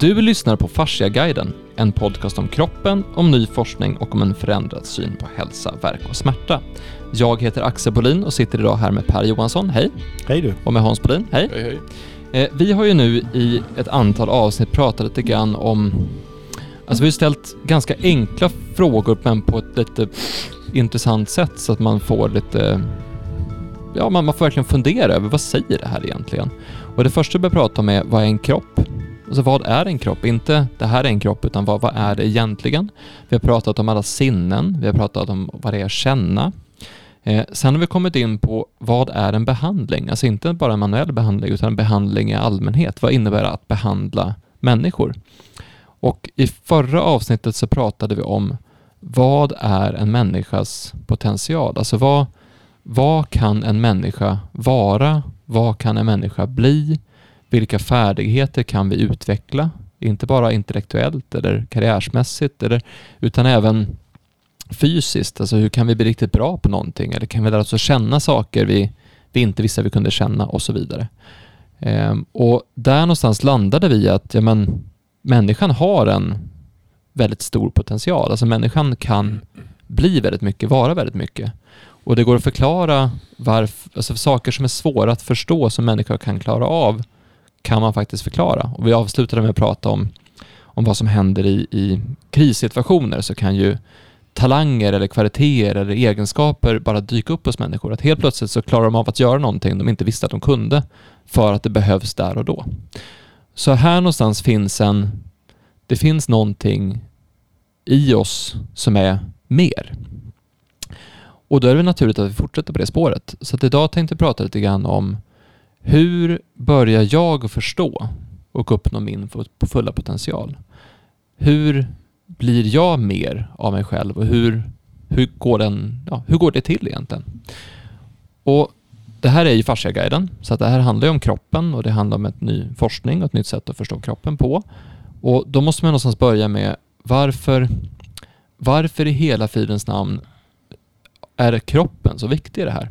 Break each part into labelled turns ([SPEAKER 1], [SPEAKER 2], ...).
[SPEAKER 1] Du lyssnar på Fasciaguiden, en podcast om kroppen, om ny forskning och om en förändrad syn på hälsa, verk och smärta. Jag heter Axel Bolin och sitter idag här med Per Johansson, hej.
[SPEAKER 2] Hej du.
[SPEAKER 1] Och med Hans Bolin, hej.
[SPEAKER 3] Hej, hej.
[SPEAKER 1] Eh, vi har ju nu i ett antal avsnitt pratat lite grann om... Alltså vi har ställt ganska enkla frågor men på ett lite intressant sätt så att man får lite... Ja, man, man får verkligen fundera över vad säger det här egentligen? Och det första vi börjar prata om är vad är en kropp? Alltså vad är en kropp? Inte det här är en kropp, utan vad, vad är det egentligen? Vi har pratat om alla sinnen, vi har pratat om vad det är att känna. Eh, sen har vi kommit in på vad är en behandling? Alltså inte bara en manuell behandling, utan en behandling i allmänhet. Vad innebär det att behandla människor? Och i förra avsnittet så pratade vi om vad är en människas potential? Alltså vad, vad kan en människa vara? Vad kan en människa bli? Vilka färdigheter kan vi utveckla? Inte bara intellektuellt eller karriärsmässigt, eller, utan även fysiskt. Alltså hur kan vi bli riktigt bra på någonting? Eller kan vi lära oss att känna saker vi, vi inte visste vi kunde känna och så vidare. Ehm, och där någonstans landade vi att ja, men, människan har en väldigt stor potential. Alltså människan kan bli väldigt mycket, vara väldigt mycket. Och det går att förklara varför, alltså saker som är svåra att förstå som människor kan klara av kan man faktiskt förklara. Och vi avslutade med att prata om, om vad som händer i, i krissituationer så kan ju talanger eller kvaliteter eller egenskaper bara dyka upp hos människor. Att helt plötsligt så klarar de av att göra någonting de inte visste att de kunde för att det behövs där och då. Så här någonstans finns en, det finns någonting i oss som är mer. Och då är det naturligt att vi fortsätter på det spåret. Så att idag tänkte jag prata lite grann om hur börjar jag förstå och uppnå min fulla potential? Hur blir jag mer av mig själv och hur, hur, går, den, ja, hur går det till egentligen? Och det här är ju fasciaguiden, så att det här handlar ju om kroppen och det handlar om ett ny forskning och ett nytt sätt att förstå kroppen på. Och då måste man någonstans börja med varför, varför i hela fridens namn är kroppen så viktig i det här?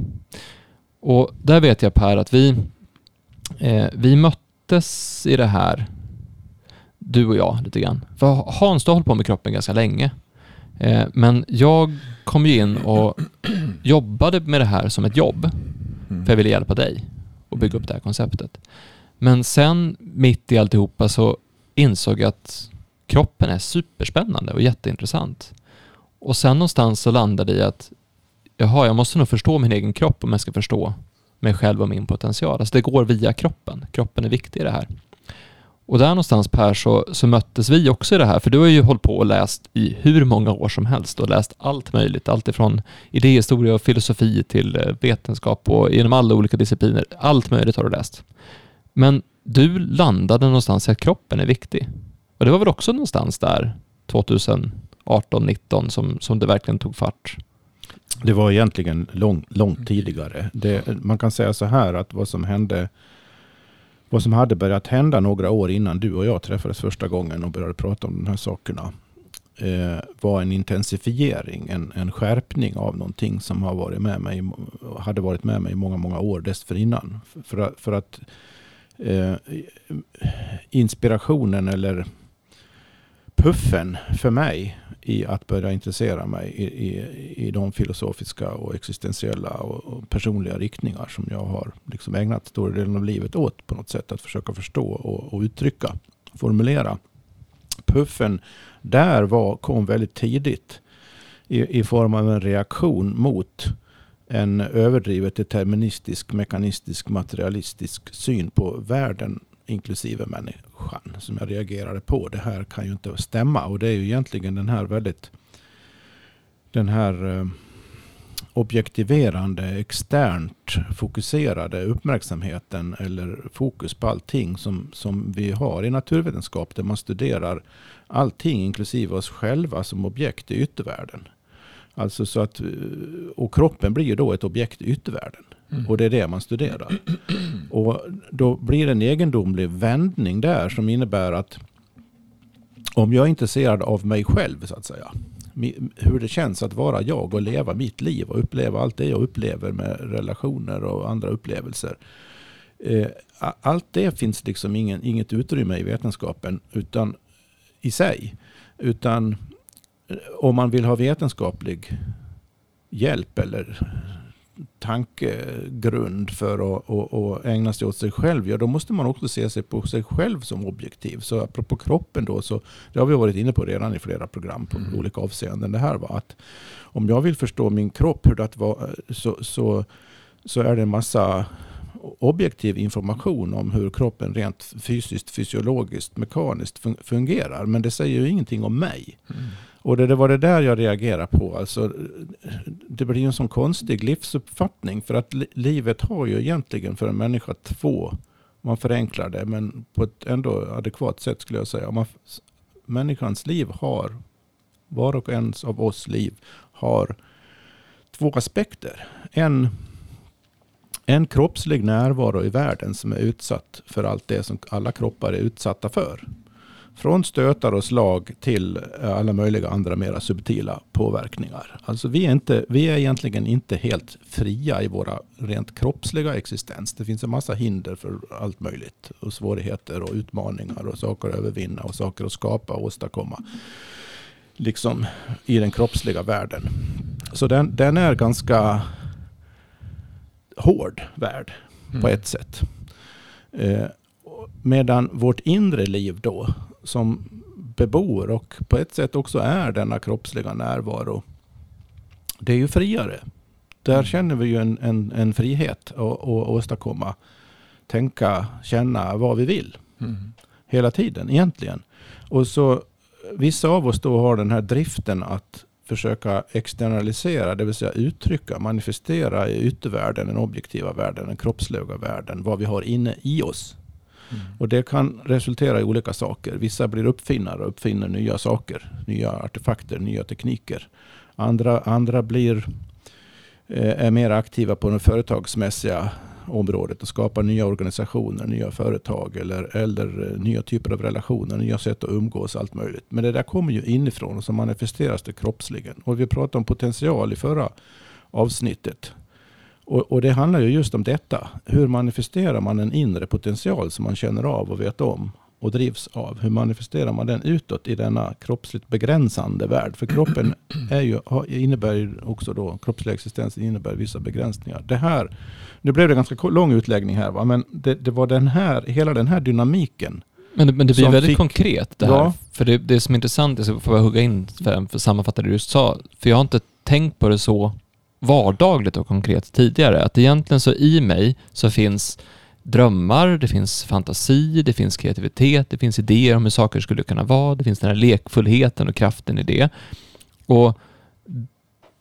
[SPEAKER 1] Och där vet jag Per att vi, eh, vi möttes i det här du och jag lite grann. För Hans, du har hållit på med kroppen ganska länge. Eh, men jag kom ju in och jobbade med det här som ett jobb.
[SPEAKER 2] Mm.
[SPEAKER 1] För jag ville hjälpa dig och bygga upp det här konceptet. Men sen mitt i alltihopa så insåg jag att kroppen är superspännande och jätteintressant. Och sen någonstans så landade i att jaha, jag måste nog förstå min egen kropp om jag ska förstå mig själv och min potential. Alltså det går via kroppen. Kroppen är viktig i det här. Och där någonstans Per så, så möttes vi också i det här, för du har ju hållit på och läst i hur många år som helst och läst allt möjligt, allt ifrån idéhistoria och filosofi till eh, vetenskap och genom alla olika discipliner. Allt möjligt har du läst. Men du landade någonstans i att kroppen är viktig. Och det var väl också någonstans där 2018, 19 som, som det verkligen tog fart?
[SPEAKER 2] Det var egentligen lång, långt tidigare. Det, man kan säga så här att vad som hände vad som hade börjat hända några år innan du och jag träffades första gången och började prata om de här sakerna eh, var en intensifiering, en, en skärpning av någonting som har varit med mig, hade varit med mig i många, många år dessförinnan. För, att, för att eh, inspirationen eller puffen för mig i att börja intressera mig i, i, i de filosofiska och existentiella och, och, personliga riktningar som jag har liksom ägnat stora delen av livet åt på något sätt. Att försöka förstå och, och uttrycka, formulera. Puffen där var, kom väldigt tidigt i, i form av en reaktion mot en överdrivet deterministisk, mekanistisk, materialistisk syn på världen inklusive människan som jag reagerade på. Det här kan ju inte stämma. Och det är ju egentligen den här väldigt den här eh, objektiverande, externt fokuserade uppmärksamheten eller fokus på allting som, som vi har i naturvetenskap där man studerar allting inklusive oss själva som objekt i yttervärlden. Alltså så att, eh, och kroppen blir ju då ett objekt i yttervärlden. Mm. Och det är det man studerar. Och då blir det en egendomlig vändning där som innebär att om jag är intresserad av mig själv så att säga. Hur det känns att vara jag och leva mitt liv och uppleva allt det jag upplever med relationer och andra upplevelser. Eh, allt det finns liksom ingen, inget utrymme i vetenskapen utan i sig. Utan eh, om man vill ha vetenskaplig hjälp eller tankegrund för att, att, att, ägna sig åt sig själv, ja då måste man också se sig på sig själv som objektiv. Så apropå kroppen då, så det har vi varit inne på redan i flera program på mm. olika avseenden. Det här var att om jag vill förstå min kropp, hur det var, så, så, så är det en massa objektiv information om hur kroppen rent fysiskt, fysiologiskt, mekaniskt fungerar. Men det säger ju ingenting om mig. Mm. Och det, det, var det där jag reagerade på. Alltså, det blir en sån konstig livsuppfattning. För att livet har ju egentligen för en människa två, man förenklar det, men på ett ändå adekvat sätt skulle jag säga. Man, människans liv har, var och en av oss liv har två aspekter. En en kroppslig närvaro i världen som är utsatt för allt det som alla kroppar är utsatta för. Från stötar och slag till alla möjliga andra mera subtila påverkningar. Alltså vi är, inte, vi är egentligen inte helt fria i våra rent kroppsliga existens. Det finns en massa hinder för allt möjligt. Och svårigheter och utmaningar och saker att övervinna och saker att skapa och åstadkomma. Liksom i den kroppsliga världen. Så den, den är ganska hård värld mm. på ett sätt. Eh, medan vårt inre liv då, som bebor och på ett sätt också är denna kroppsliga närvaro, det är ju friare. Där mm. känner vi ju en, en, en frihet att åstadkomma, tänka, känna vad vi vill. Mm. Hela tiden egentligen. Och så vissa av oss då har den här driften att försöka externalisera, det vill säga uttrycka, manifestera i yttervärlden, den objektiva världen, den kroppsliga världen, vad vi har inne i oss. Mm. Och det kan resultera i olika saker. Vissa blir uppfinnare och uppfinner nya saker, nya artefakter, nya tekniker. Andra, andra blir, eh, är mer aktiva på det företagsmässiga området och skapar nya organisationer, nya företag eller, eller eh, nya typer av relationer, nya sätt att umgås, allt möjligt. Men det där kommer ju inifrån och så manifesteras det kroppsligen. Och vi pratade om potential i förra avsnittet. Och, och, det handlar ju just om detta. Hur manifesterar man en inre potential som man känner av och vet om? och drivs av. Hur manifesterar man den utåt i denna kroppsligt begränsande värld? För kroppen är ju, innebär också då, kroppslig existens innebär vissa begränsningar. Det här, nu blev det ganska lång utläggning här, va? men det, det var den här, hela den här dynamiken
[SPEAKER 1] men det, men det blir väldigt fick, konkret det här. Ja. För det, det som är intressant, jag får jag hugga in för, för sammanfatta det du just sa, för jag har inte tänkt på det så vardagligt och konkret tidigare. Att egentligen så i mig så finns drömmar, det finns fantasi, det finns kreativitet, det finns idéer om hur saker skulle kunna vara, det finns den här lekfullheten och kraften i det. Och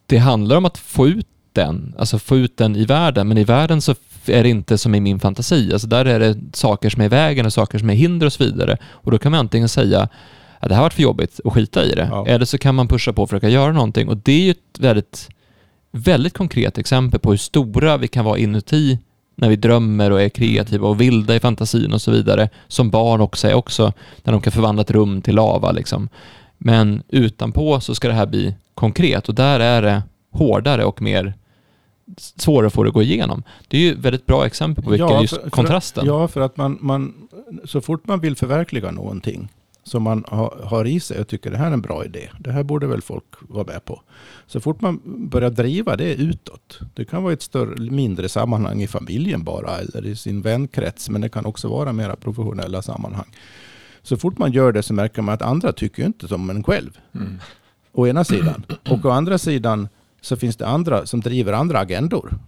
[SPEAKER 1] det handlar om att få ut den, alltså få ut den i världen, men i världen så är det inte som i min fantasi, alltså där är det saker som är i vägen och saker som är hinder och så vidare. Och då kan man antingen säga att det här varit för jobbigt och skita i det, ja. eller så kan man pusha på och försöka göra någonting och det är ju ett väldigt, väldigt konkret exempel på hur stora vi kan vara inuti när vi drömmer och är kreativa och vilda i fantasin och så vidare, som barn också är också, när de kan förvandla ett rum till lava liksom. Men utanpå så ska det här bli konkret och där är det hårdare och mer svårare att få det att gå igenom. Det är ju ett väldigt bra exempel på vilken ja, just för, kontrasten.
[SPEAKER 2] För att, ja, för att man, man, så fort man vill förverkliga någonting som man har, i sig och tycker det här är en bra idé. Det här borde väl folk vara med på. Så fort man börjar driva det utåt. Det kan vara ett större, mindre sammanhang i familjen bara eller i sin vänkrets. Men det kan också vara mera professionella sammanhang. Så fort man gör det så märker man att andra tycker inte som en själv. Mm. Å ena sidan. Och å andra sidan så finns det andra som driver andra agendor.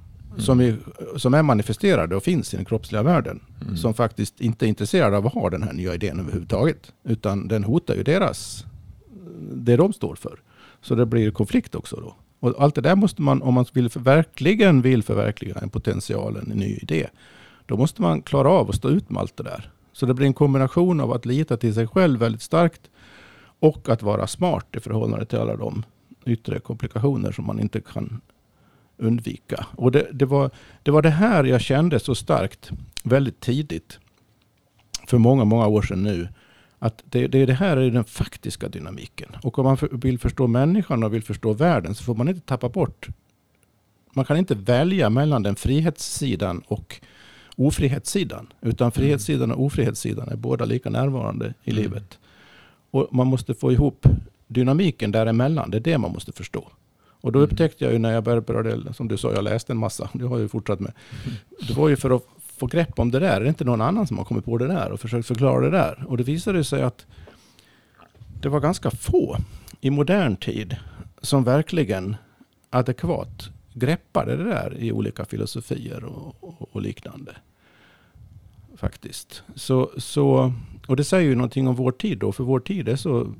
[SPEAKER 2] Mm. Som, är, som är manifesterade och finns i den kroppsliga världen. Mm. Som faktiskt inte är intresserade av att ha den här nya idén överhuvudtaget. Utan den hotar ju deras, det de står för. Så det blir konflikt också då. Och allt det där måste man, om man vill verkligen vill förverkliga en potential, en ny idé. Då måste man klara av att stå ut med allt det där. Så det blir en kombination av att lita till sig själv väldigt starkt. Och att vara smart i förhållande till alla de yttre komplikationer som man inte kan undvika. Och det, det, var, det var det här jag kände så starkt väldigt tidigt. För många, många år sedan nu. Att det, det, det här är den faktiska dynamiken. Och om man vill förstå människan och vill förstå världen så får man inte tappa bort. Man kan inte välja mellan den frihetssidan och, ofrihetssidan. Utan frihetssidan och ofrihetssidan är båda lika närvarande i
[SPEAKER 3] Mm.
[SPEAKER 2] livet. Och man måste få ihop dynamiken däremellan. Det är det man måste förstå. Och då
[SPEAKER 3] Mm.
[SPEAKER 2] upptäckte jag ju när jag började, som du sa, jag läste en massa. Det har jag ju fortsatt med.
[SPEAKER 3] Mm.
[SPEAKER 2] Det var ju för att få grepp om det där. Är det inte någon annan som har kommit på det där och försökt förklara det där? Och det visade sig att det var ganska få i modern tid som verkligen adekvat greppade det där i olika filosofier och, och, och liknande. Faktiskt. Så, så, och det säger ju någonting om vår tid då, för vår tid är så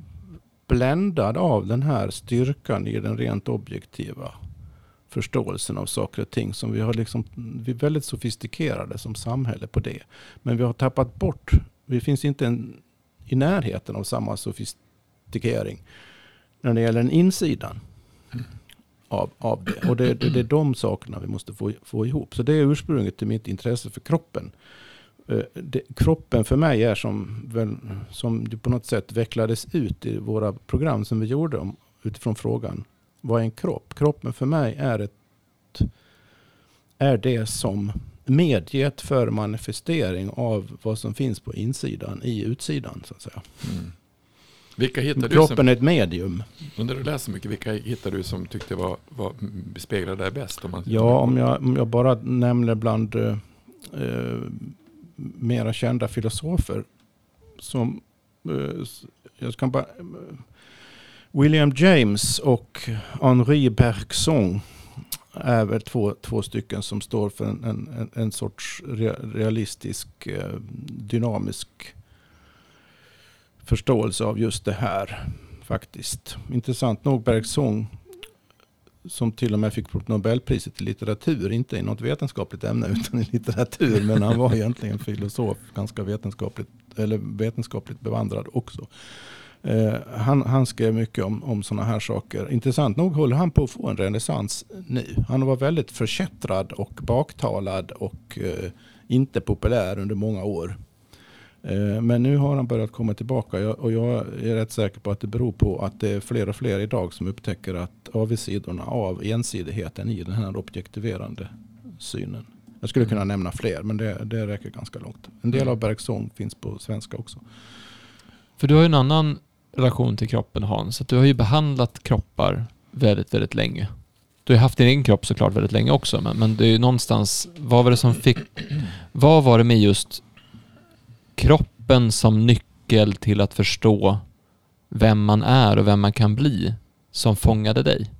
[SPEAKER 2] bländad av den här styrkan i den rent objektiva förståelsen av saker och ting. Som vi, har liksom, vi är väldigt sofistikerade som samhälle på det. Men vi har tappat bort, vi finns inte en, i närheten av samma sofistikering när det gäller den insidan av, av det. Och det, det, det är de sakerna vi måste få, få ihop. Så det är ursprunget till mitt intresse för kroppen. Eh, Det, kroppen för mig är som, väl, som på något sätt vecklades ut i våra program som vi gjorde om, utifrån frågan vad är en kropp? Kroppen för mig är, ett, är det som medget för manifestering av vad som finns på insidan i utsidan. Så att säga.
[SPEAKER 3] Mm. Vilka hittar du
[SPEAKER 2] Kroppen
[SPEAKER 3] som,
[SPEAKER 2] är ett medium.
[SPEAKER 3] under du läser mycket, vilka hittar du som tyckte var, var bespeglade dig bäst? Om man,
[SPEAKER 2] Ja, om jag, om jag bara nämner bland eh, eh, mera kända filosofer. Som, eh, jag kan bara, William James och Henri Bergson är väl två, två stycken som står för en, en, en, sorts realistisk, eh, dynamisk förståelse av just det här. Faktiskt. Intressant nog Bergson som till och med fick Nobelpriset i litteratur, inte i något vetenskapligt ämne utan i litteratur. Men han var egentligen filosof, ganska vetenskapligt, eller vetenskapligt bevandrad också. Eh, han, han skrev mycket om, om sådana här saker. Intressant nog håller han på att få en renässans nu. Han var väldigt förkättrad och baktalad och eh, inte populär under många år. Eh, Men nu har han börjat komma tillbaka och jag är rätt säker på att det beror på att det är fler och fler idag som upptäcker att avigsidorna av ensidigheten i den här objektiverande synen. Jag skulle kunna nämna fler men det, det räcker ganska långt. En del av Bergson finns på svenska också.
[SPEAKER 1] För du har ju en annan relation till kroppen Hans. Att du har ju behandlat kroppar väldigt, väldigt länge. Du har haft din egen kropp såklart väldigt länge också, men, men det är ju någonstans, vad var det som fick, vad var det med just kroppen som nyckel till att förstå vem man är och vem man kan bli som fångade dig?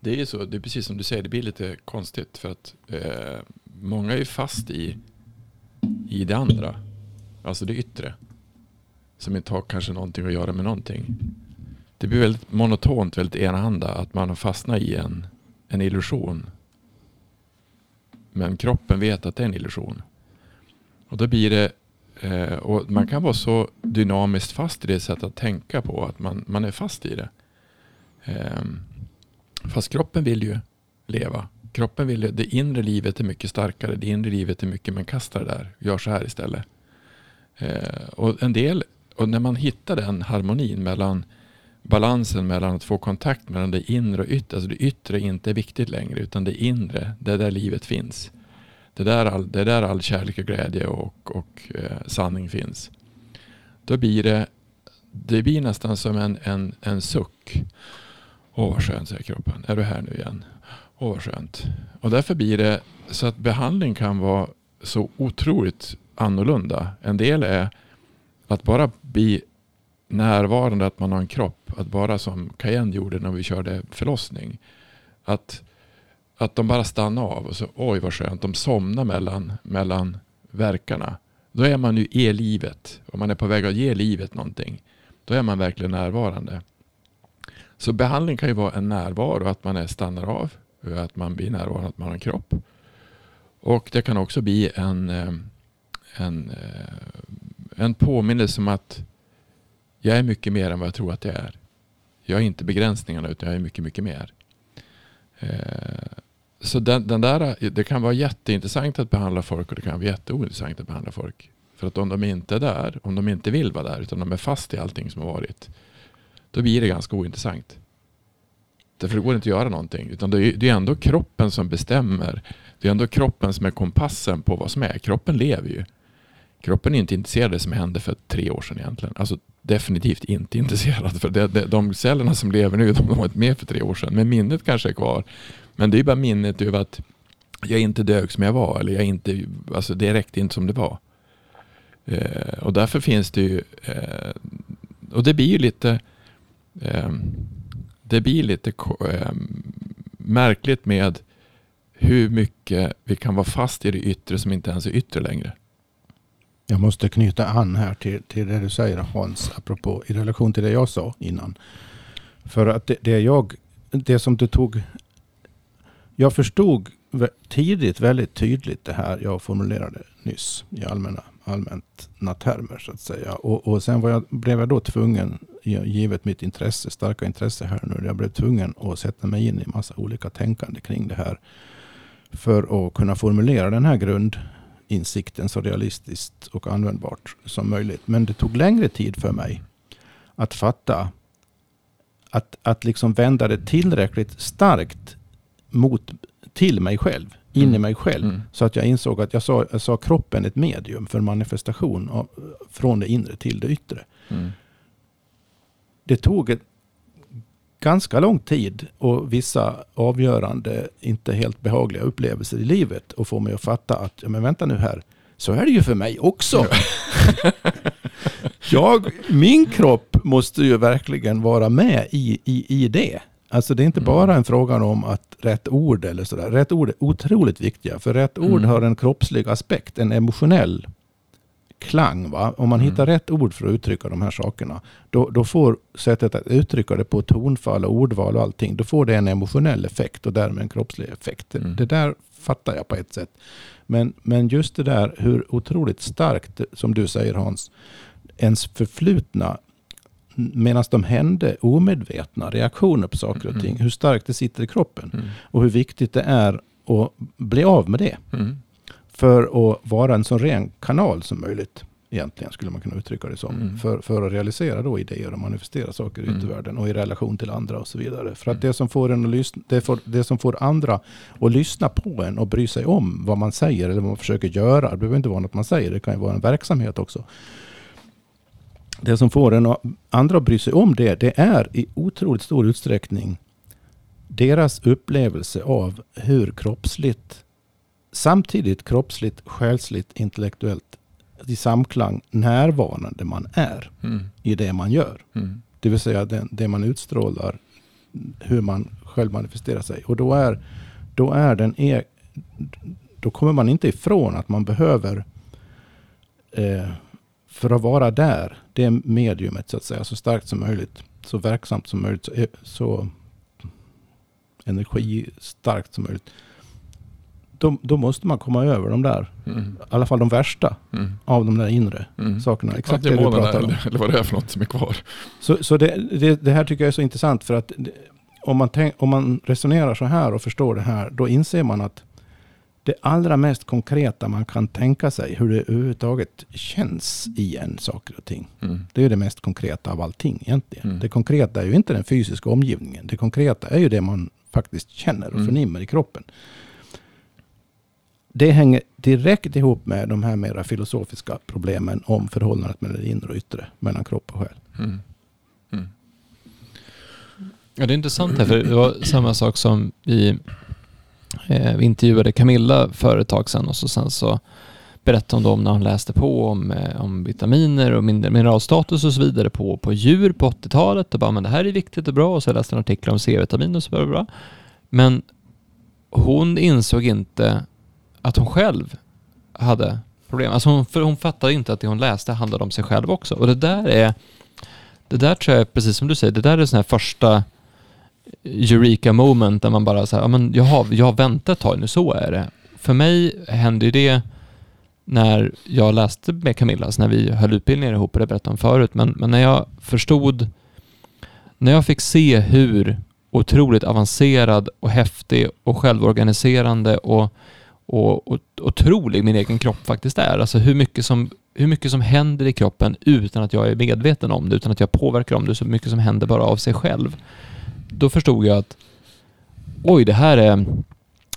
[SPEAKER 3] Det är ju så, det är precis som du säger, det blir lite konstigt för att eh, många är ju fast i, i det andra. Alltså det yttre. Som inte har kanske någonting att göra med någonting. Det blir väldigt monotont, väldigt enahanda att man har fastnat i en, en illusion. Men kroppen vet att det är en illusion. Och då blir det, eh, och man kan vara så dynamiskt fast i det sättet att tänka på att man, man är fast i det. Eh, Fast kroppen vill ju leva. Kroppen vill ju, det inre livet är mycket starkare. Det inre livet är mycket, men kasta det där. Gör så här istället. Eh, och en del, och när man hittar den harmonin mellan balansen mellan att få kontakt mellan det inre och yttre. Alltså det yttre inte är viktigt längre utan det inre, det är där livet finns. Det är där all, det är där all kärlek och glädje och, och eh, sanning finns. Då blir det, det blir nästan som en, en, en suck. Åh vad skönt, säger kroppen. Är du här nu igen? Åh vad skönt. Och därför blir det så att behandling kan vara så otroligt annorlunda. En del är att bara bli närvarande att man har en kropp. Att bara som Cayenne gjorde när vi körde förlossning. Att, att de bara stannar av och så oj vad skönt. De somnar mellan, mellan verkarna. Då är man ju i livet. Om man är på väg att ge livet någonting. Då är man verkligen närvarande. Så behandling kan ju vara en närvaro, att man är stannar av, att man blir närvarande, att man har en kropp. Och det kan också bli en, eh, en, eh, en påminnelse om att jag är mycket mer än vad jag tror att jag är. Jag är inte begränsningarna utan jag är mycket, mycket mer. Eh, så den, den där, det kan vara jätteintressant att behandla folk och det kan vara jätteointressant att behandla folk. För att om de inte är där, om de inte vill vara där utan de är fast i allting som har varit då blir det ganska ointressant. Därför det går inte att göra någonting. Utan det är, det är ändå kroppen som bestämmer det är ändå kroppen som är kompassen på vad som är. Kroppen lever ju. Kroppen är inte intresserad av det som hände för tre år sedan egentligen. Alltså definitivt inte intresserad. För det, det, de cellerna som lever nu, de har inte med för tre år sedan. Men minnet kanske är kvar. Men det är bara minnet över att jag inte dög som jag var. Eller jag inte, alltså det räckte inte som det var. Eh, och därför finns det ju, eh, och det blir ju lite, eh, det blir lite eh, märkligt med hur mycket vi kan vara fast i det yttre som inte ens är yttre längre.
[SPEAKER 2] Jag måste knyta an här till, till det du säger Hans, apropå i relation till det jag sa innan. För att det, det jag, det som du tog, jag förstod tidigt väldigt tydligt det här jag formulerade nyss i allmänna, allmänna termer så att säga. Och, och sen var jag, blev jag då tvungen, givet mitt intresse, starka intresse här nu, jag blev tvungen att sätta mig in i massa olika tänkande kring det här. För att kunna formulera den här grund grundinsikten så realistiskt och användbart som möjligt. Men det tog längre tid för mig att fatta att, att liksom vända det tillräckligt starkt mot till mig själv, in mm. i mig själv. Mm. Så att jag insåg att jag sa, jag sa kroppen ett medium för manifestation av, från det inre till det yttre. Mm. Det tog ett ganska lång tid och vissa avgörande, inte helt behagliga upplevelser i livet och få mig att fatta att, ja, men vänta nu här, så är det ju för mig också. jag, min kropp måste ju verkligen vara med i, i, i det. Alltså det är inte mm. bara en fråga om att rätt ord eller sådär. Rätt ord är otroligt viktiga. För rätt ord mm. har en kroppslig aspekt, en emotionell klang. Va? Om man mm. hittar rätt ord för att uttrycka de här sakerna, då, då får sättet att uttrycka det på tonfall och ordval och allting, då får det en emotionell effekt och därmed en kroppslig effekt. Mm. Det där fattar jag på ett sätt. Men, men just det där hur otroligt starkt, som du säger Hans, ens förflutna medan de hände omedvetna reaktioner på saker och ting. Hur starkt det sitter i kroppen. Mm. Och hur viktigt det är att bli av med det. Mm. För att vara en så ren kanal som möjligt. Egentligen skulle man kunna uttrycka det som. Mm. För, för att realisera då idéer och manifestera saker mm. i världen och i relation till andra och så vidare. För att mm. det som får, en att lyssna, det, får, det som får andra att lyssna på en och bry sig om vad man säger eller vad man försöker göra. Det behöver inte vara något man säger, det kan ju vara en verksamhet också det som får en andra att bry sig om det, det är i otroligt stor utsträckning deras upplevelse av hur kroppsligt, samtidigt kroppsligt, själsligt, intellektuellt i samklang närvarande man är mm. i det man gör. Mm. Det vill säga det, det, man utstrålar, hur man själv manifesterar sig. Och då är, då är den e, då kommer man inte ifrån att man behöver eh, för att vara där, det mediumet så att säga, så starkt som möjligt, så verksamt som möjligt, så, så energistarkt som möjligt. Då, då, måste man komma över de där, mm. i alla fall de värsta mm. av de där inre mm. sakerna. Exakt det du pratar om.
[SPEAKER 3] Eller vad det är för något som är kvar.
[SPEAKER 2] Så, så det, det, det här tycker jag är så intressant för att om man, tänk, om man resonerar så här och förstår det här, då inser man att det allra mest konkreta man kan tänka sig, hur det överhuvudtaget känns i en saker och ting. Mm. Det är det mest konkreta av allting egentligen. Mm. Det konkreta är ju inte den fysiska omgivningen. Det konkreta är ju det man faktiskt känner och mm. förnimmer i kroppen. Det hänger direkt ihop med de här mera filosofiska problemen om förhållandet mellan det inre och yttre, mellan kropp och själ. Mm.
[SPEAKER 1] Mm. Ja, det är intressant här, för det var samma sak som vi Eh, vi intervjuade Camilla för ett tag sedan och så sen så berättade hon då om när hon läste på om, eh, om vitaminer och mineralstatus och så vidare på, på djur på 80-talet och bara men det här är viktigt och bra och så läste hon artiklar om C-vitamin och så bra. Men hon insåg inte att hon själv hade problem. Alltså hon, för hon fattade inte att det hon läste handlade om sig själv också. Och det där är, det där tror jag, precis som du säger, det där är sån här första eureka moment där man bara säger, ja men jag har, jag har väntat ett tag nu, så är det. För mig hände ju det när jag läste med Camilla, alltså när vi höll utbildningar ihop, och det berättade om förut, men, men när jag förstod, när jag fick se hur otroligt avancerad och häftig och självorganiserande och, och, och otrolig min egen kropp faktiskt är. Alltså hur mycket, som, hur mycket som händer i kroppen utan att jag är medveten om det, utan att jag påverkar om det, så mycket som händer bara av sig själv då förstod jag att oj, det här är,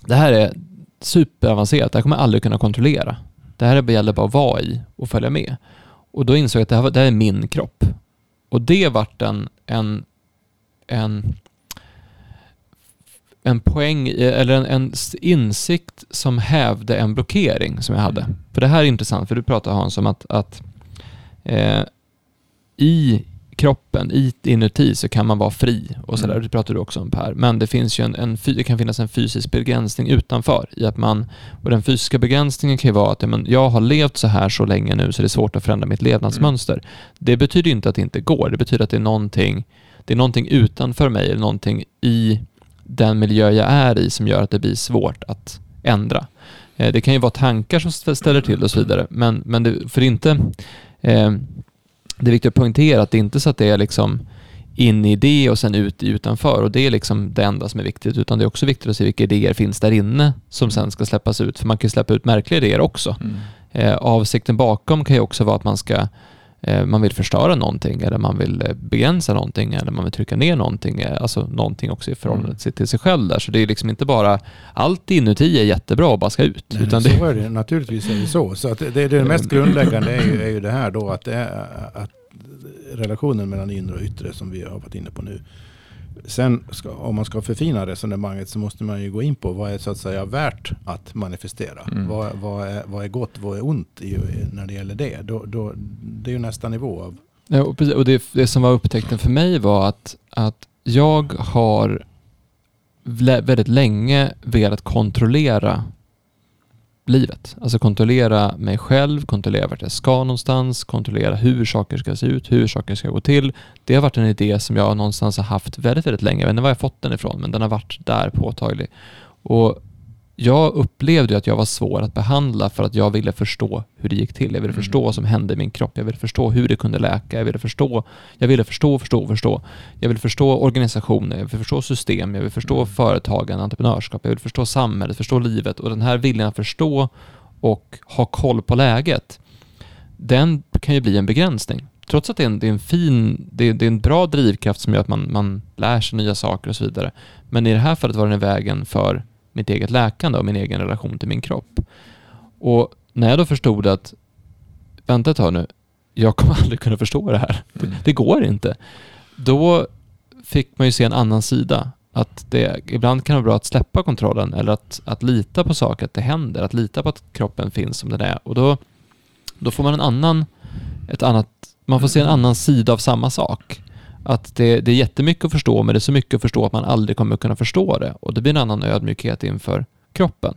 [SPEAKER 1] det här är superavancerat. Det här kommer jag aldrig kunna kontrollera. Det här gäller bara att vara i och följa med. Och då insåg jag att det här, var- det här är min kropp. Och det vart en, en, en, en poäng, i- eller en, en insikt som hävde en blockering som jag hade. För det här är intressant, för du pratar Hans om att, att eh, i kroppen, i, inuti, så kan man vara fri och sådär.
[SPEAKER 3] Mm.
[SPEAKER 1] Det pratar du också om Per. Men det, finns ju en, en, det kan finnas en fysisk begränsning utanför. I att man, och den fysiska begränsningen kan ju vara att ja, men jag har levt så här så länge nu så det är svårt att förändra mitt levnadsmönster. Det betyder inte att det inte går. Det betyder att det är någonting, det är någonting utanför mig, eller någonting i den miljö jag är i som gör att det blir svårt att ändra. Eh, Det kan ju vara tankar som st- ställer till och så vidare, men, men det, för det är inte... Eh, det är viktigt att poängtera att det är inte så att det är liksom in i det och sen ut i utanför och det är liksom det enda som är viktigt utan det är också viktigt att se vilka idéer finns där inne som sen ska släppas ut för man kan släppa ut märkliga idéer också.
[SPEAKER 3] Mm.
[SPEAKER 1] Eh, avsikten bakom kan ju också vara att man ska man vill förstöra någonting eller man vill eh, begränsa någonting eller man vill trycka ner någonting, eh, alltså någonting också i förhållande
[SPEAKER 3] Mm.
[SPEAKER 1] till, till sig själv där. Så det är liksom inte bara allt inuti är jättebra och bara ska ut.
[SPEAKER 2] Nej,
[SPEAKER 1] utan
[SPEAKER 2] så
[SPEAKER 1] det,
[SPEAKER 2] är det. Naturligtvis är det så. så att det, det, det mest grundläggande är ju, är ju det här då att, det är, att relationen mellan inre och yttre som vi har varit inne på nu. Sen ska, om man ska förfina resonemanget så måste man ju gå in på vad är så att säga värt att manifestera.
[SPEAKER 3] Mm.
[SPEAKER 2] Vad, vad, är, vad är gott, vad är ont i, när det gäller det. Då, då, det är ju nästa nivå av
[SPEAKER 1] Ja, och, precis, och det, det som var upptäckten för mig var att, att jag har väldigt länge velat kontrollera livet. Alltså kontrollera mig själv, kontrollera vart jag ska någonstans, kontrollera hur saker ska se ut, hur saker ska gå till. Det har varit en idé som jag någonstans har haft väldigt, väldigt länge. Jag vet inte var jag fått den ifrån, men den har varit där påtaglig. Och jag upplevde att jag var svår att behandla för att jag ville förstå hur det gick till. Jag ville
[SPEAKER 3] Mm.
[SPEAKER 1] förstå vad som hände i min kropp. Jag ville förstå hur det kunde läka. Jag ville förstå, jag ville förstå, förstå, förstå. Jag vill förstå organisationer, jag vill förstå system, jag vill förstå
[SPEAKER 3] Mm.
[SPEAKER 1] företagande, entreprenörskap, jag vill förstå samhället, förstå livet och den här viljan att förstå och ha koll på läget, den kan ju bli en begränsning. Trots att det är en, det är en fin, det är, det är en bra drivkraft som gör att man, man lär sig nya saker och så vidare. Men i det här fallet var den i vägen för mitt eget läkande och min egen relation till min kropp. Och när jag då förstod att, vänta ett tag nu, jag kommer aldrig kunna förstå det här. Det,
[SPEAKER 3] Mm.
[SPEAKER 1] det går inte. Då fick man ju se en annan sida. Att det ibland kan det vara bra att släppa kontrollen eller att, att lita på saker, att det händer, att lita på att kroppen finns som den är. Och då, då får man en annan, ett annat, man får se en annan sida av samma sak. Att det, det är jättemycket att förstå, men det är så mycket att förstå att man aldrig kommer kunna förstå det. Och det blir en annan ödmjukhet inför kroppen.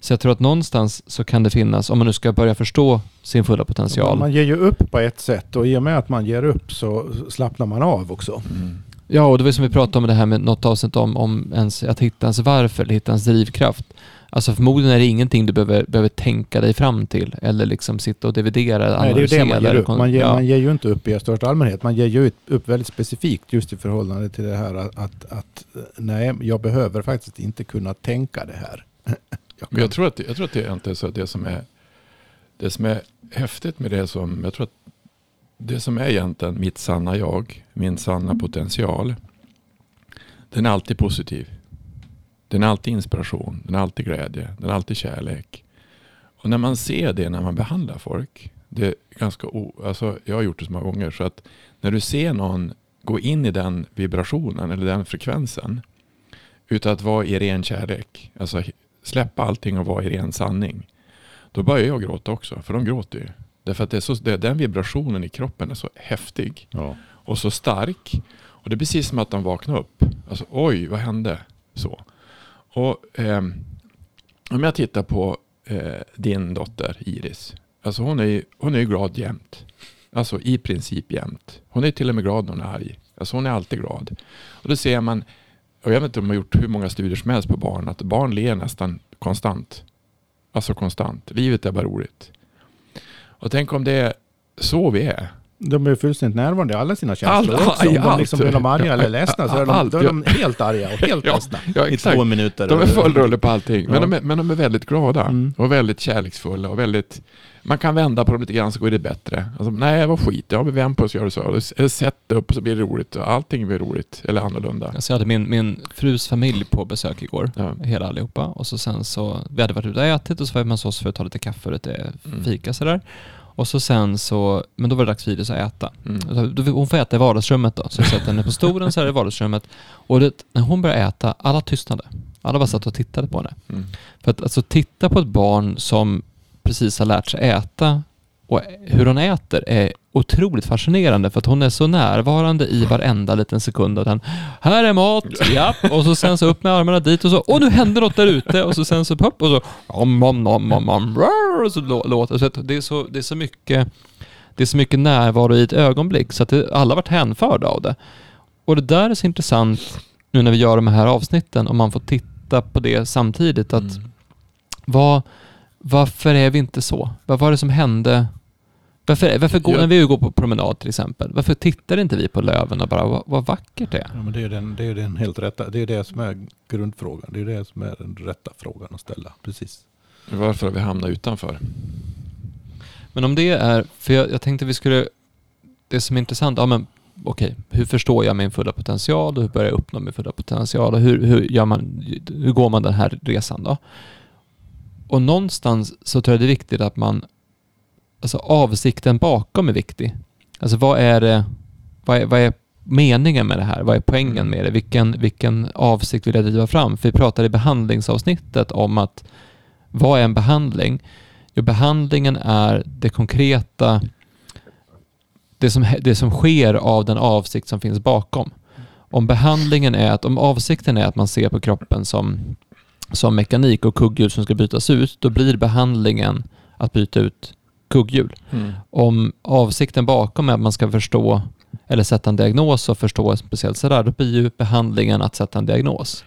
[SPEAKER 1] Så jag tror att någonstans så kan det finnas, om man nu ska börja förstå sin fulla potential.
[SPEAKER 2] Man ger ju upp på ett sätt och i och med att man ger upp så slappnar man av också.
[SPEAKER 3] Mm.
[SPEAKER 1] Ja, och det var som vi pratade om det här med något avsnitt om, om ens, att hitta ens varför, eller hitta ens drivkraft. Alltså förmodligen är det ingenting du behöver, behöver tänka dig fram till eller liksom sitta och dividera,
[SPEAKER 2] Nej, det är det man ger upp. Man ger,
[SPEAKER 1] ja.
[SPEAKER 2] man ger ju inte upp i största allmänhet. Man ger ju upp väldigt specifikt just i förhållande till det här att, att, att nej, jag behöver faktiskt inte kunna tänka det här. Jag
[SPEAKER 3] Men jag tror att, jag tror att det är inte så att det som är det som är häftigt med det som jag tror att det som är egentligen mitt sanna jag, min sanna potential. Den är alltid positiv. Den är alltid inspiration, den är alltid glädje, den är alltid kärlek. Och när man ser det när man behandlar folk, det är ganska o, alltså jag har gjort det så många gånger, så att när du ser någon gå in i den vibrationen eller den frekvensen utan att vara i ren kärlek, alltså släppa allting och vara i ren sanning. Då börjar jag gråta också, för de gråter ju. Därför att det är så, det, den vibrationen i kroppen är så häftig
[SPEAKER 2] Ja.
[SPEAKER 3] och så stark. Och det är precis som att de vaknar upp. Alltså oj, vad hände? Så. Och eh, om jag tittar på eh, din dotter Iris. Alltså hon är ju hon är ju glad jämt. Alltså i princip jämt. Hon är till och med glad när hon är arg. Alltså hon är alltid glad. Och då ser man, och jag vet inte om de har gjort hur många studier som helst på barn, att barn ler nästan konstant. Alltså konstant. Livet är bara roligt. Och tänk om det är så vi är.
[SPEAKER 2] De är fullständigt närvarande i alla sina känslor
[SPEAKER 3] Allt-
[SPEAKER 2] också. Om de liksom blir de arga eller ledsna så är de,
[SPEAKER 3] Allt,
[SPEAKER 2] då är de helt arga och helt
[SPEAKER 3] Ja,
[SPEAKER 2] ledsna
[SPEAKER 3] ja,
[SPEAKER 2] i två minuter.
[SPEAKER 3] De är full rulle på allting. Men,
[SPEAKER 2] Ja.
[SPEAKER 3] de är, men de är väldigt glada
[SPEAKER 2] Mm.
[SPEAKER 3] och väldigt kärleksfulla och väldigt... Man kan vända på dem lite grann så går det bättre. Alltså, nej, vad skit. Ja, vi vänder på oss och gör så. Eller Sätt upp så blir det roligt. Allting blir roligt. Eller annorlunda.
[SPEAKER 1] Alltså jag hade min, min frus familj på besök igår,
[SPEAKER 3] Ja.
[SPEAKER 1] hela allihopa. Och så sen så, vi hade varit ute och ätit och så var vi hemma hos oss för att ta lite kaffe och lite
[SPEAKER 3] Mm.
[SPEAKER 1] fika sådär. Och så sen så, men då var det dags för Iris att äta.
[SPEAKER 3] Mm.
[SPEAKER 1] Hon får äta i vardagsrummet då, så jag sätter henne på stolen så här i vardagsrummet. Och det, när hon började äta, alla tystnade. Alla bara satt och tittade på henne.
[SPEAKER 3] Mm.
[SPEAKER 1] För att alltså titta på ett barn som precis har lärt sig äta och hur hon äter är otroligt fascinerande för att hon är så närvarande i varenda liten sekund. Och den, här är mat, ja. Och så sen så upp med armarna dit och så, och nu händer något där ute. Och så sen så upp och så, om, om, om, om, om, och så lå- låter så att det. Är så, det är så mycket det är så mycket närvaro i ett ögonblick så att det, alla varit hänförda av det. Och det där är så intressant nu när vi gör de här avsnitten om man får titta på det samtidigt. att
[SPEAKER 3] Mm.
[SPEAKER 1] vad, varför är vi inte så? Vad var det som hände? Varför, varför går,
[SPEAKER 3] Jag-
[SPEAKER 1] när vi går på promenad till exempel, varför tittar inte vi på löven och bara, vad, vad vackert det är?
[SPEAKER 2] Ja, men det är den, det är den helt rätta. Det är det som är grundfrågan. Det är det som är den rätta frågan att ställa. Precis.
[SPEAKER 3] Varför har vi hamnat utanför?
[SPEAKER 1] Men om det är, för jag, jag tänkte vi skulle, det som är intressant, ja men okej, hur förstår jag min fulla potential och hur börjar jag uppnå min fulla potential och hur, hur, gör man, hur går man den här resan då? Och någonstans så tror jag det är viktigt att man, alltså avsikten bakom är viktig. Alltså vad är det, vad är, vad är meningen med det här? Vad är poängen
[SPEAKER 3] Mm.
[SPEAKER 1] med det? Vilken, vilken avsikt vill jag driva fram? För vi pratade i behandlingsavsnittet om att vad är en behandling? Jo, behandlingen är det konkreta, det som, det som sker av den avsikt som finns bakom. Om behandlingen är att, om avsikten är att man ser på kroppen som, som mekanik och kugghjul som ska bytas ut, då blir behandlingen att byta ut kugghjul.
[SPEAKER 3] Mm.
[SPEAKER 1] Om avsikten bakom är att man ska förstå eller sätta en diagnos och förstå speciellt sådär, då blir ju behandlingen att sätta en diagnos.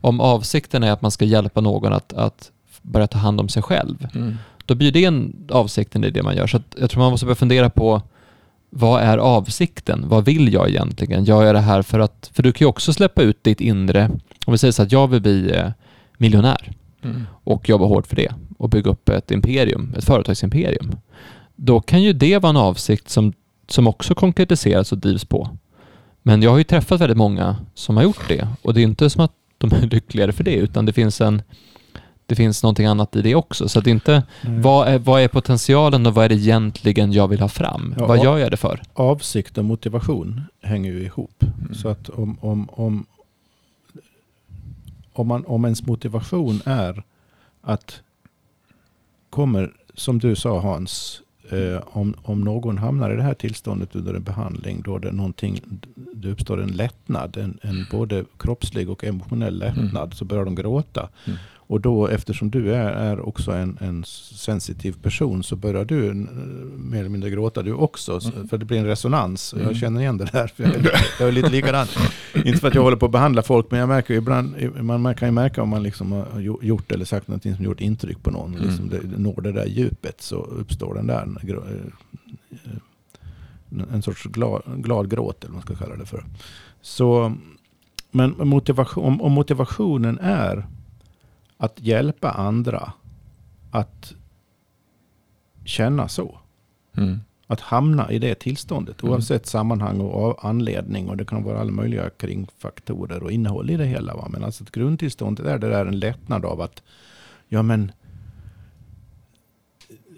[SPEAKER 1] Om avsikten är att man ska hjälpa någon att, att börja ta hand om sig själv,
[SPEAKER 3] Mm.
[SPEAKER 1] då blir det en avsikten i det man gör. Så jag tror man måste börja fundera på vad är avsikten? Vad vill jag egentligen? Jag det här för att... För du kan ju också släppa ut ditt inre. Om vi säger så att jag vill bli eh, miljonär
[SPEAKER 3] Mm.
[SPEAKER 1] och jobba hårt för det och bygga upp ett imperium, ett företagsimperium. Då kan ju det vara en avsikt som, som också konkretiseras och drivs på. Men jag har ju träffat väldigt många som har gjort det och det är inte som att de är lyckligare för det utan det finns en det finns någonting annat i det också. Så att inte, vad är, vad är potentialen och vad är det egentligen jag vill ha fram?
[SPEAKER 2] Ja,
[SPEAKER 1] vad gör jag det för?
[SPEAKER 2] Avsikt och motivation hänger ju ihop.
[SPEAKER 3] Mm.
[SPEAKER 2] Så att om, om, om, om, man, om ens motivation är att kommer, som du sa Hans, eh, om, om någon hamnar i det här tillståndet under en behandling då det, någonting, det uppstår en lättnad, en, en både kroppslig och emotionell lättnad, så börjar de gråta.
[SPEAKER 3] Mm.
[SPEAKER 2] Och då eftersom du är, är också en, en sensitiv person så börjar du eh, mer eller mindre gråta du också. så-
[SPEAKER 3] Mm.
[SPEAKER 2] För det blir en resonans.
[SPEAKER 3] Mm.
[SPEAKER 2] Jag känner igen det där. För jag, är- jag är lite likadan. Inte för att jag håller på att behandla folk men jag märker ibland, man kan ju märka om man liksom har gjo- gjort eller sagt någonting som gjort intryck på någon.
[SPEAKER 3] Mm.
[SPEAKER 2] Liksom det, når det där djupet så uppstår den där grå- eh, en sorts glad, glad gråt eller vad man ska kalla det för. Så, men motivation, om, om motivationen är att hjälpa andra att känna så.
[SPEAKER 3] Mm.
[SPEAKER 2] Att hamna i det tillståndet
[SPEAKER 3] Mm.
[SPEAKER 2] oavsett sammanhang och anledning. Och det kan vara alla möjliga kringfaktorer och innehåll i det hela. Va? Men alltså grundtillståndet är det där en lättnad av att ja men